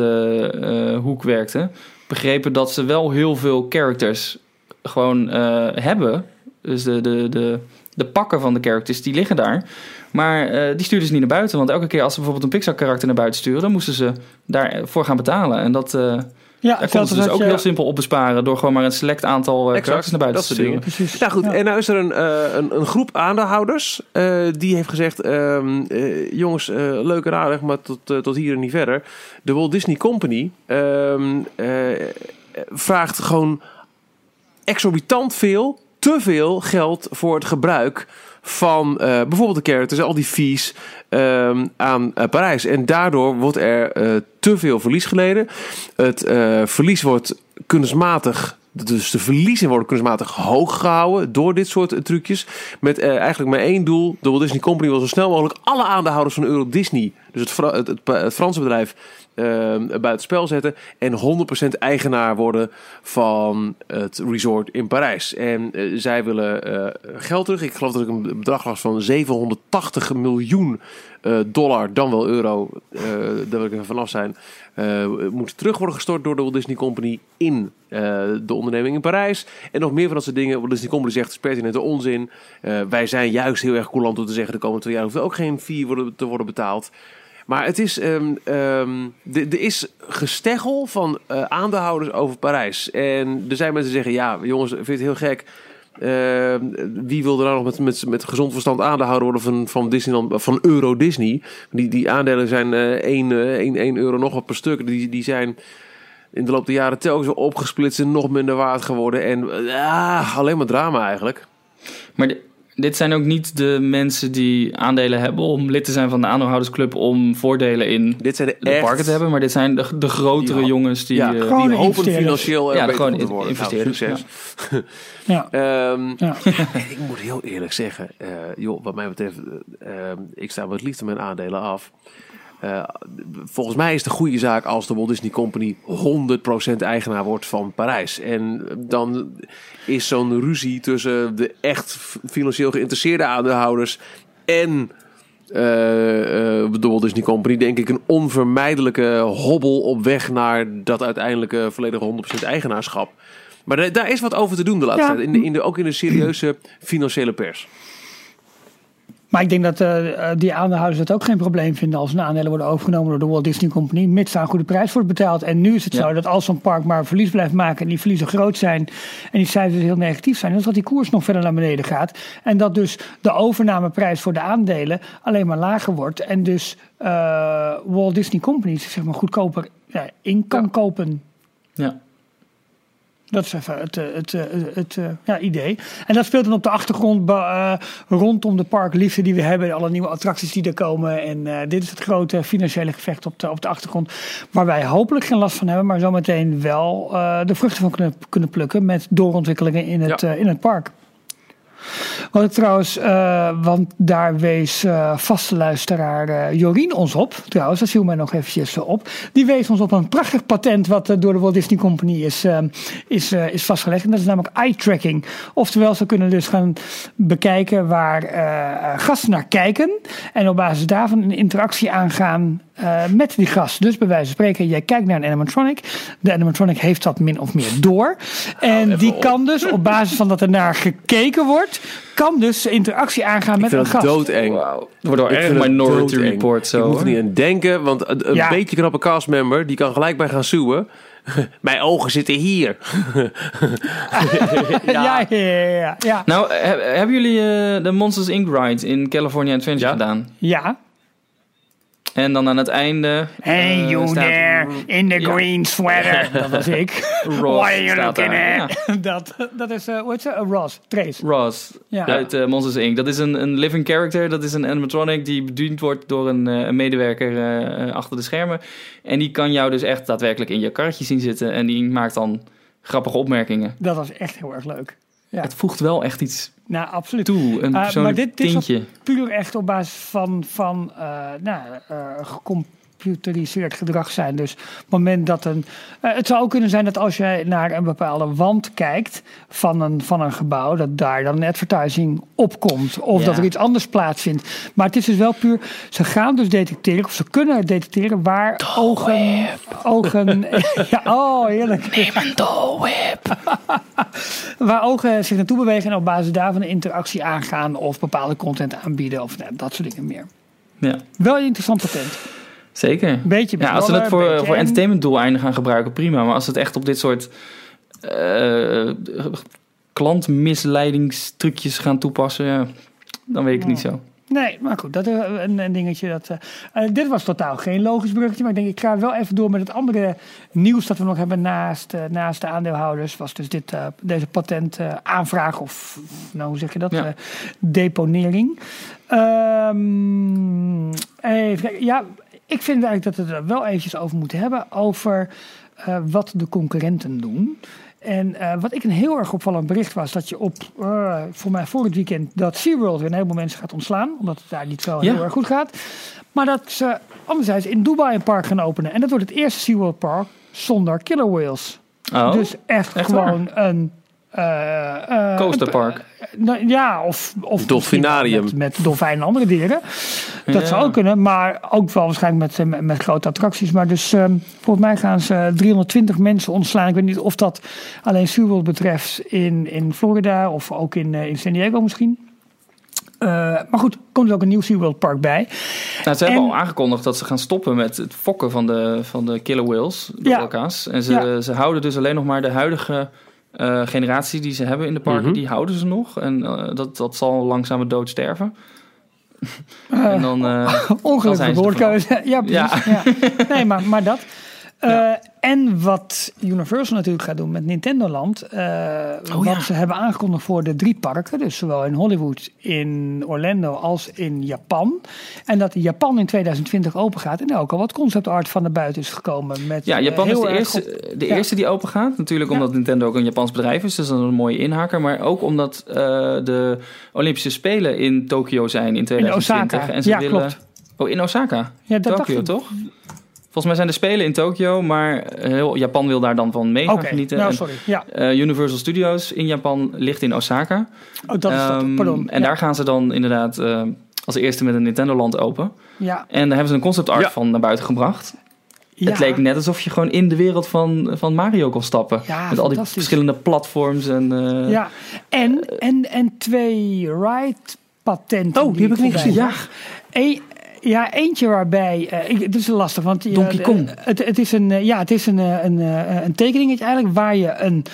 hoek werkten... begrepen dat ze wel heel veel characters gewoon eh, hebben. Dus de, de, de, de pakken van de characters, die liggen daar. Maar eh, die stuurden ze niet naar buiten. Want elke keer als ze bijvoorbeeld een Pixar-karakter naar buiten sturen... dan moesten ze daarvoor gaan betalen. En dat... eh Ja, daar konden ze dus ook heel simpel op besparen... door gewoon maar een select aantal eh, characters naar buiten dat te soort sturen. dingen. Precies. Nou goed, Ja. en nou is er een, eh, een, een groep aandeelhouders eh, die heeft gezegd: ehm, eh, jongens, eh, leuk en aardig, maar tot, tot hier en niet verder. De Walt Disney Company ehm, eh, vraagt gewoon exorbitant veel, te veel geld voor het gebruik van eh, bijvoorbeeld de characters, al die fees ehm, aan eh, Parijs. En daardoor wordt er eh, te veel verlies geleden. Het verlies wordt kunstmatig. Dus de verliezen worden kunstmatig hoog gehouden door dit soort trucjes. Met eigenlijk maar één doel. De Walt Disney Company wil zo snel mogelijk alle aandeelhouders van Euro Disney, dus het, het, het, Franse bedrijf, buitenspel zetten. En 100% eigenaar worden van het resort in Parijs. En eh, zij willen eh, geld terug. Ik geloof dat ik een bedrag was van 780 miljoen eh, dollar, dan wel euro. daar wil ik even vanaf zijn. moet terug worden gestort door de Walt Disney Company in de onderneming in Parijs. En nog meer van dat soort dingen. Walt Disney Company zegt, pertinente onzin. Wij zijn juist heel erg coulant om te zeggen... de komende twee jaar hoeft er ook geen fee te worden betaald. Maar het is, ehm, ehm, er is gesteggel van eh, aandeelhouders over Parijs. En er zijn mensen die zeggen, ja jongens, vind het heel gek... Ehm, wie wil er nou nog met, met, met gezond verstand aandeelhouder worden van, van, Disneyland, van Euro Disney? Die, die aandelen zijn eh 1, eh 1, 1 euro nog wat per stuk. Die, die zijn in de loop der jaren telkens opgesplitst en nog minder waard geworden. En ah, alleen maar drama eigenlijk. Maar dit zijn ook niet de mensen die aandelen hebben om lid te zijn van de aandeelhoudersclub om voordelen in Dit zijn de, de echt, parken te hebben. Maar dit zijn de, de grotere Die- jongens die... ja, eh, Gewoon die hopen investeerders. financieel er Ja, beter gewoon te worden. investeerders, Nou, succes. Ja. Ehm, Ja. ik moet heel eerlijk zeggen, eh, joh, wat mij betreft, eh, ehm, ik sta met liefde mijn aandelen af. Eh, volgens mij is het een goede zaak als de Walt Disney Company 100% eigenaar wordt van Parijs. En dan is zo'n ruzie tussen de echt financieel geïnteresseerde aandeelhouders en eh, eh, de Walt Disney Company, denk ik, een onvermijdelijke hobbel op weg naar dat uiteindelijke volledige 100% eigenaarschap. Maar daar- daar is wat over te doen de laatste Ja. tijd. In de, in de, ook in de serieuze financiële pers. Maar ik denk dat eh, die aandeelhouders het ook geen probleem vinden als hun aandelen worden overgenomen door de Walt Disney Company, mits daar een goede prijs voor betaald. En nu is het Ja. zo dat als zo'n park maar verlies blijft maken en die verliezen groot zijn en die cijfers heel negatief zijn, dan dat die koers nog verder naar beneden gaat. En dat dus de overnameprijs voor de aandelen alleen maar lager wordt. En dus eh, Walt Disney Company zich zeg maar goedkoper ja, in kan kopen. Ja. Dat is even het, eh, het, het, het, het ja, idee. En dat speelt dan op de achtergrond uh, rondom de parkliefde die we hebben. Alle nieuwe attracties die er komen. En uh, dit is het grote financiële gevecht op de, op de achtergrond. Waar wij hopelijk geen last van hebben. Maar zometeen wel uh, de vruchten van kunnen, kunnen plukken. Met doorontwikkelingen in het, ja. in het park. Wat ik trouwens, uh, want daar wees uh, vaste luisteraar uh, Jorien ons op. Trouwens, dat viel mij nog eventjes op. Die wees ons op een prachtig patent wat door de Walt Disney Company is, is, is vastgelegd. En dat is namelijk eye tracking. Oftewel, ze kunnen dus gaan bekijken waar gasten naar kijken. En op basis daarvan een interactie aangaan uh, met die gast. Dus bij wijze van spreken, jij kijkt naar een animatronic. De animatronic heeft dat min of meer door. En die kan dus op basis van dat er naar gekeken wordt, kan dus interactie aangaan met een gast. doodeng. Wow. Wordt wel echt Minority doodeng. Report zo. Ik moet er niet aan denken, want een, een Ja. beetje knappe castmember, die kan gelijk bij gaan zoeën. Mijn ogen zitten hier. Ja, ja, ja. ja, ja. Nou, he- hebben jullie eh, de Monsters Inc. ride in California Adventure Ja. gedaan? ja. En dan aan het einde... Hey, eh, you staat there in the Ja. green sweater. Dat was ik. Ross What are you looking? Dat, dat is, uh, hoe heet ze? Uh, Ross, Trace. Ross Ja. uit eh, Monsters Inc. Dat is een, een living character. Dat is een animatronic die bediend wordt door een, eh, een medewerker eh, eh, achter de schermen. En die kan jou dus echt daadwerkelijk in je karretje zien zitten. En die maakt dan grappige opmerkingen. Dat was echt heel erg leuk. Ja. Het voegt wel echt iets Nou, absoluut. toe. Een maar persoonlijk dit- dit is puur echt op basis van, van eh, nou, eh, gecomputeriseerd gedrag zijn. Dus op het moment dat een. eh, het zou ook kunnen zijn dat als je naar een bepaalde wand kijkt van een, van een gebouw, dat daar dan een advertising opkomt. Of Ja. dat er iets anders plaatsvindt. Maar het is dus wel puur. Ze gaan dus detecteren, of ze kunnen detecteren waar ogen. ogen ja, oh, heerlijk. Neem een Waar ogen zich naartoe bewegen en op basis daarvan een interactie aangaan of bepaalde content aanbieden of nou, dat soort dingen meer. Ja, Wel een interessant patent. Zeker. Beetje Ja, als ze ballen, het voor, voor entertainment doeleinden gaan gebruiken, prima. Maar als het echt op dit soort eh klantmisleidingstrucjes gaan toepassen, ja, dan weet ik het niet zo. Nee, maar goed, dat is een, een dingetje. Dat, eh, eh, dit was totaal geen logisch bruggetje, maar ik denk ik ga wel even door met het andere nieuws dat we nog hebben naast, eh, naast de aandeelhouders. Was dus dit, eh, deze patentaanvraag of, nou hoe zeg je dat, Ja. Eh, deponering. Ehm, even. Ja, ik vind eigenlijk dat we het er wel eventjes over moeten hebben, over eh, wat de concurrenten doen. En eh, wat ik een heel erg opvallend bericht was, dat je op, eh, voor mij voor het weekend, dat SeaWorld weer een heleboel mensen gaat ontslaan. Omdat het daar niet zo Ja. heel erg goed gaat. Maar dat ze anderzijds in Dubai een park gaan openen. En dat wordt het eerste SeaWorld park zonder killer whales. Oh, Dus echt, echt gewoon een... eh, eh, coasterpark. een- nou, ja, of, of Dolfinarium. Met, met dolfijnen en andere dieren. Dat Ja. zou ook kunnen, maar ook wel waarschijnlijk met, met, met grote attracties. Maar dus ehm, volgens mij gaan ze 320 mensen ontslaan. Ik weet niet of dat alleen SeaWorld betreft in, in Florida of ook in, eh, in San Diego misschien. Eh, maar goed, er komt er ook een nieuw SeaWorld park bij. Nou, ze hebben En- al aangekondigd dat ze gaan stoppen met het fokken van de, van de killer whales, de Ja. orka's. En ze, Ja. ze houden dus alleen nog maar de huidige eh, generatie die ze hebben in de parken, Mhm. die houden ze nog. En eh, dat, dat zal langzaam dood sterven. Eh, en dan, eh, zijn Ongelukkige ze woordkeuze. Ja, precies. Ja. Nee, maar, maar dat. Eh, Ja. En wat Universal natuurlijk gaat doen met Nintendo Land. eh, wat ja. ze hebben aangekondigd voor de drie parken. Dus zowel in Hollywood, in Orlando als in Japan. En dat Japan in 2020 open gaat. En ook al wat concept art van naar buiten is gekomen. Met, ja, eh, Japan is heel de eerste, de ja. eerste die open gaat. Natuurlijk Ja. omdat Nintendo ook een Japans bedrijf is. Dus dat is een mooie inhaker. Maar ook omdat eh, de Olympische Spelen in Tokio zijn in 2020. Osaka. En ze willen... klopt. Oh, in Osaka? Ja, dat Tokio, toch? Volgens mij zijn de Spelen in Tokio, maar heel Japan wil daar dan van mee gaan genieten. nou En, sorry. Ja, eh, Universal Studios in Japan ligt in Osaka. oh, dat is dat. Ehm, Pardon. En ja. daar gaan ze dan inderdaad eh, als eerste met een Nintendo Land open. ja. En daar hebben ze een concept art Ja. van naar buiten gebracht. Ja. Het leek net alsof je gewoon in de wereld van, van Mario kon stappen. Ja, met al die verschillende platforms. En, eh, Ja, en, en, en twee ride-patenten. Oh, die heb ik niet gezien. Eén- ja, eentje waarbij. eh, ik, het is lastig, want je- Donkey Kong. Het, het is een, eh, ja, het is een, eh, een, een tekeningetje eigenlijk waar je een,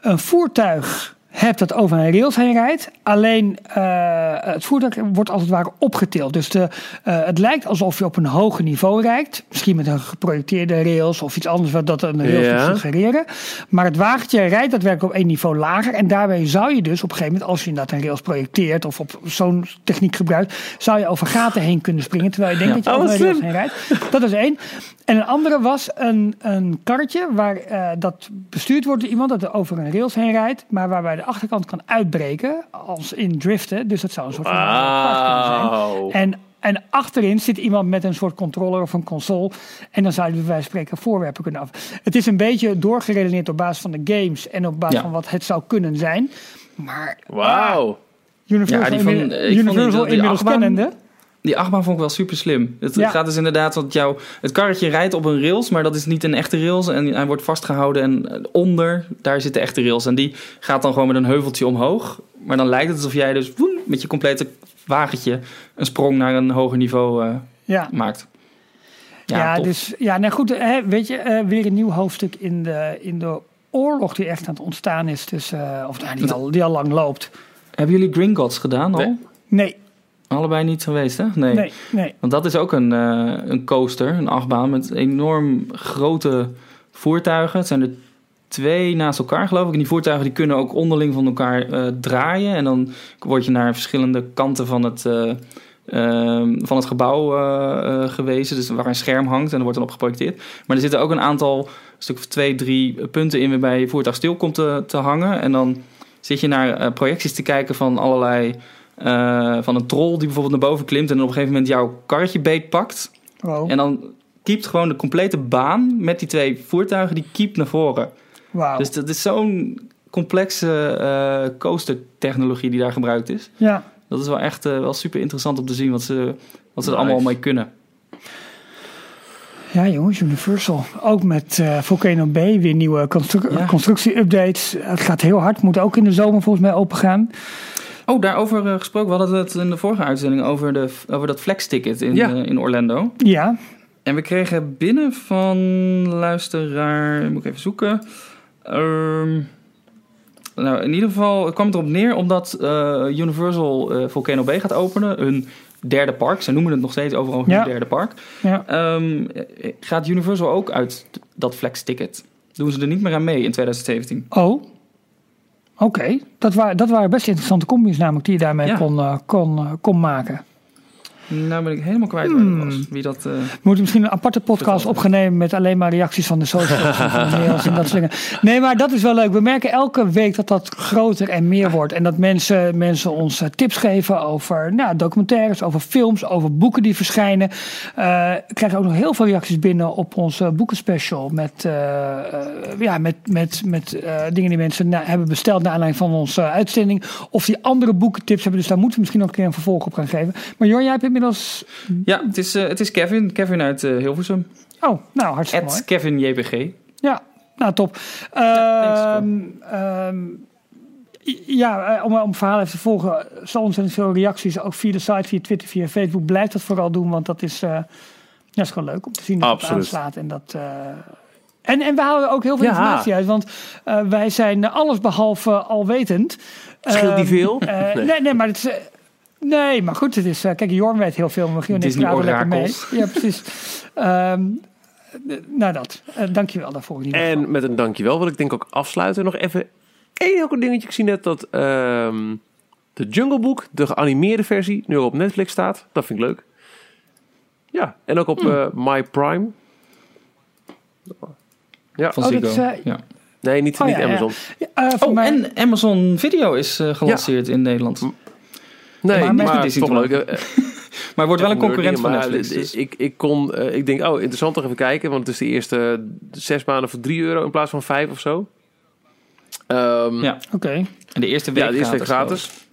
een voertuig hebt dat over een rails heen rijdt. Alleen uh, het voertuig wordt als het ware opgetild. Dus de, uh, het lijkt alsof je op een hoger niveau rijdt. Misschien met een geprojecteerde rails of iets anders wat dat een rails ja. suggereren. Maar het wagentje rijdt daadwerkelijk op één niveau lager. En daarbij zou je dus op een gegeven moment, als je inderdaad een rails projecteert of op zo'n techniek gebruikt, zou je over gaten heen kunnen springen. Terwijl je denkt dat je over een rails heen rijdt. Dat is één. En een andere was een, een karretje waar uh, dat bestuurd wordt door iemand dat er over een rails heen rijdt, maar waarbij de achterkant kan uitbreken als in driften. Dus dat zou een soort van zijn. En, en achterin zit iemand met een soort controller of een console. En dan zou je bij wijze van spreken voorwerpen kunnen af. Het is een beetje doorgeredeneerd op basis van de games en op basis Ja. van wat het zou kunnen zijn. Maar Wauw. Universal, Ja, die van- inmiddels- ik vond die- Universal die inmiddels achtbaan- kennende. Die achtbaan vond ik wel super slim. Het Ja. gaat dus inderdaad dat jouw het karretje rijdt op een rails, maar dat is niet een echte rails en hij wordt vastgehouden en eh, onder daar zit de echte rails en die gaat dan gewoon met een heuveltje omhoog. Maar dan lijkt het alsof jij dus woem, met je complete wagentje een sprong naar een hoger niveau eh, Ja. maakt. Ja, tof. dus ja, nou goed, hè, weet je, eh, weer een nieuw hoofdstuk in de, in de oorlog die echt aan het ontstaan is. Dus, of nou, die, al, die al lang loopt. Hebben jullie Green Gods gedaan al? Nee. Nee, Allebei niet geweest, hè? Nee. nee, nee. Want dat is ook een, eh, een coaster, een achtbaan met enorm grote voertuigen. Het zijn er twee naast elkaar, geloof ik. En die voertuigen die kunnen ook onderling van elkaar eh, draaien. En dan word je naar verschillende kanten van het, eh, ehm, van het gebouw gewezen. Dus waar een scherm hangt en er wordt dan op geprojecteerd. Maar er zitten ook een aantal, een stuk of twee, drie punten in waarbij je voertuig stil komt te, te hangen. En dan zit je naar projecties te kijken van allerlei... eh, van een troll die bijvoorbeeld naar boven klimt en dan op een gegeven moment jouw karretje beetpakt. Wow. En dan kiept gewoon de complete baan met die twee voertuigen, die kiept naar voren. Wauw. Dus dat is zo'n complexe eh coaster technologie die daar gebruikt is. ja. Dat is wel echt eh, wel super interessant om te zien wat ze, wat ze er allemaal mee kunnen. ja, jongens, Universal. Ook met eh, Volcano B weer nieuwe constru- Ja. constructie-updates. Het gaat heel hard. Moet ook in de zomer volgens mij open gaan. Oh, daarover eh, gesproken. We hadden het in de vorige uitzending over, de, over dat flex-ticket in, Ja. eh, in Orlando. Ja, En we kregen binnen van luisteraar, moet ik even zoeken. Ehm, nou, in ieder geval het kwam het erop neer omdat eh, Universal eh, Volcano Bay gaat openen. Hun derde park. Ze noemen het nog steeds overal hun Ja. derde park. ja. Ehm, eh, gaat Universal ook uit dat flex ticket? Doen ze er niet meer aan mee in 2017? Oh. Oké, dat, waren, dat waren best interessante combis namelijk die je daarmee Ja. kon, eh, kon, eh, kon maken. Nou ben ik helemaal kwijt waar dat was. Wie dat... eh, We moeten misschien een aparte podcast opgenomen met alleen maar reacties van de socials en dat soort dingen. Nee, maar dat is wel leuk. We merken elke week dat dat groter en meer wordt. En dat mensen, mensen ons eh, tips geven over nou, documentaires, over films, over boeken die verschijnen. Eh, ik krijg ook nog heel veel reacties binnen op onze boekenspecial. Met, ja, met, met, met dingen die mensen na- hebben besteld naar aanleiding van onze uitzending. Of die andere boekentips hebben. Dus daar moeten we misschien nog een keer een vervolg op gaan geven. Maar Jor, jij hebt inmiddels... ja, het is, eh, het is Kevin. Kevin uit eh, Hilversum. Oh, nou hartstikke mooi. At Kevin JPG. Ja, nou top. thanks, Ehm, ehm, ja, eh, om, om het verhaal even te volgen, zo ontzettend veel reacties, ook via de site, via Twitter, via Facebook. Blijf dat vooral doen, want dat is, eh, ja, is gewoon leuk om te zien dat het Absoluut. aanslaat. En, dat, eh, en, en we halen ook heel veel Ja. informatie uit, want eh, wij zijn allesbehalve alwetend. Scheelt die Ehm, veel? eh, nee. nee, maar het is... Nee, maar goed, het is. eh, kijk, Jorn weet heel veel, maar Michiel en ik praten lekker mee. Ja, precies. Ehm, eh, nou, dat. Uh, dankjewel daarvoor. In ieder geval. En met een dankjewel wil ik denk ik ook afsluiten. Nog even één heel kort dingetje. Ik zie net dat ehm, de Jungle Book, de geanimeerde versie, nu op Netflix staat. Dat vind ik leuk. Ja, en ook op eh, My Prime. Ja, Van Oh, Ziggo. is, eh, ja. nee, niet, Oh, niet ja. Amazon. Ja, Oh, mij- en Amazon Video is gelanceerd in Nederland. Nee, Maar maar, is toch leuk. eh, Maar wordt wel een concurrent van Netflix. eh, dus- Ik, ik, kon, eh, ik denk, oh, interessant toch even kijken. Want het is de eerste zes maanden voor 3 euro in plaats van 5 of zo. Ehm, Ja. Oké. En de eerste week ja, de eerste week gratis. gratis.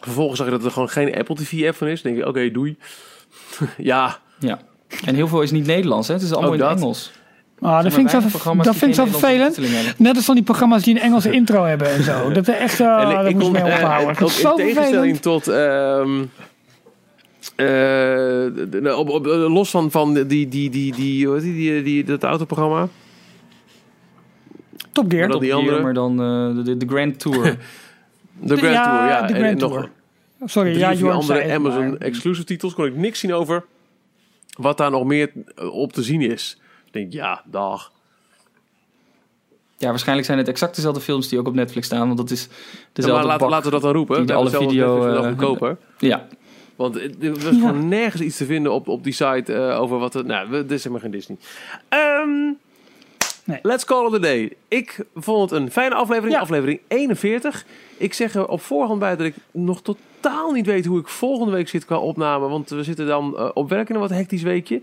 Vervolgens zag je dat er gewoon geen Apple TV app van is. Dan denk je, oké, doei. ja, Ja. En heel veel is niet Nederlands, hè? Het is allemaal in. Engels. Ah, dat vind ik zo, dat vind ik zo vervelend. Net als van die programma's die een Engelse intro hebben en zo. Dat is echt, uh, en moet je mee eh, ophouden. ook Dat is in zo tegenstelling vervelend. tot... ehm, eh, op, op, los van, van die, die, die, die, hoe heet die, die, die, dat autoprogramma. Top Gear. Maar dat- die andere- Maar dan eh, de, de Grand Tour. De Grand ja, Tour, ja. de en Grand nog Tour. Sorry, drie ja, Jorn zei andere het, Amazon maar- exclusive titels kon ik niks zien over wat daar nog meer op te zien is. Denk, ja, dag. Ja, waarschijnlijk zijn het exact dezelfde films die ook op Netflix staan. Want dat is Ja, dezelfde maar laten, we dat dan roepen. die alle video, goedkoper. Ja, Want er was gewoon nergens iets te vinden op, op die site eh, over wat... Het, nou, we- dit is helemaal geen Disney. Ehm, Nee. Let's call it a day. Ik vond het een fijne aflevering. Ja. Aflevering 41. Ik zeg er op voorhand bij dat ik nog totaal niet weet hoe ik volgende week zit qua opname. Want we zitten dan eh, op werk in een wat hectisch weekje.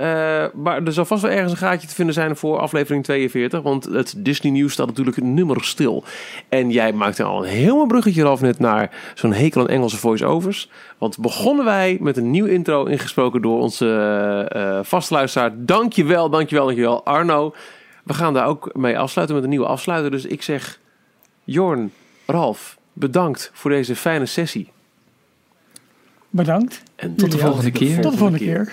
Eh, maar er zal vast wel ergens een gaatje te vinden zijn voor aflevering 42. Want het Disney nieuws staat natuurlijk nummer stil. En jij maakte al een heel mooi bruggetje af net naar zo'n hekel aan Engelse voice-overs. Want begonnen wij met een nieuw intro ingesproken door onze eh eh vaste luisteraar. Dankjewel, dankjewel, dankjewel Arno. We gaan daar ook mee afsluiten met een nieuwe afsluiter. Dus ik zeg, Jorn, Ralf, bedankt voor deze fijne sessie. Bedankt. En Tot de volgende keer. Tot de volgende keer.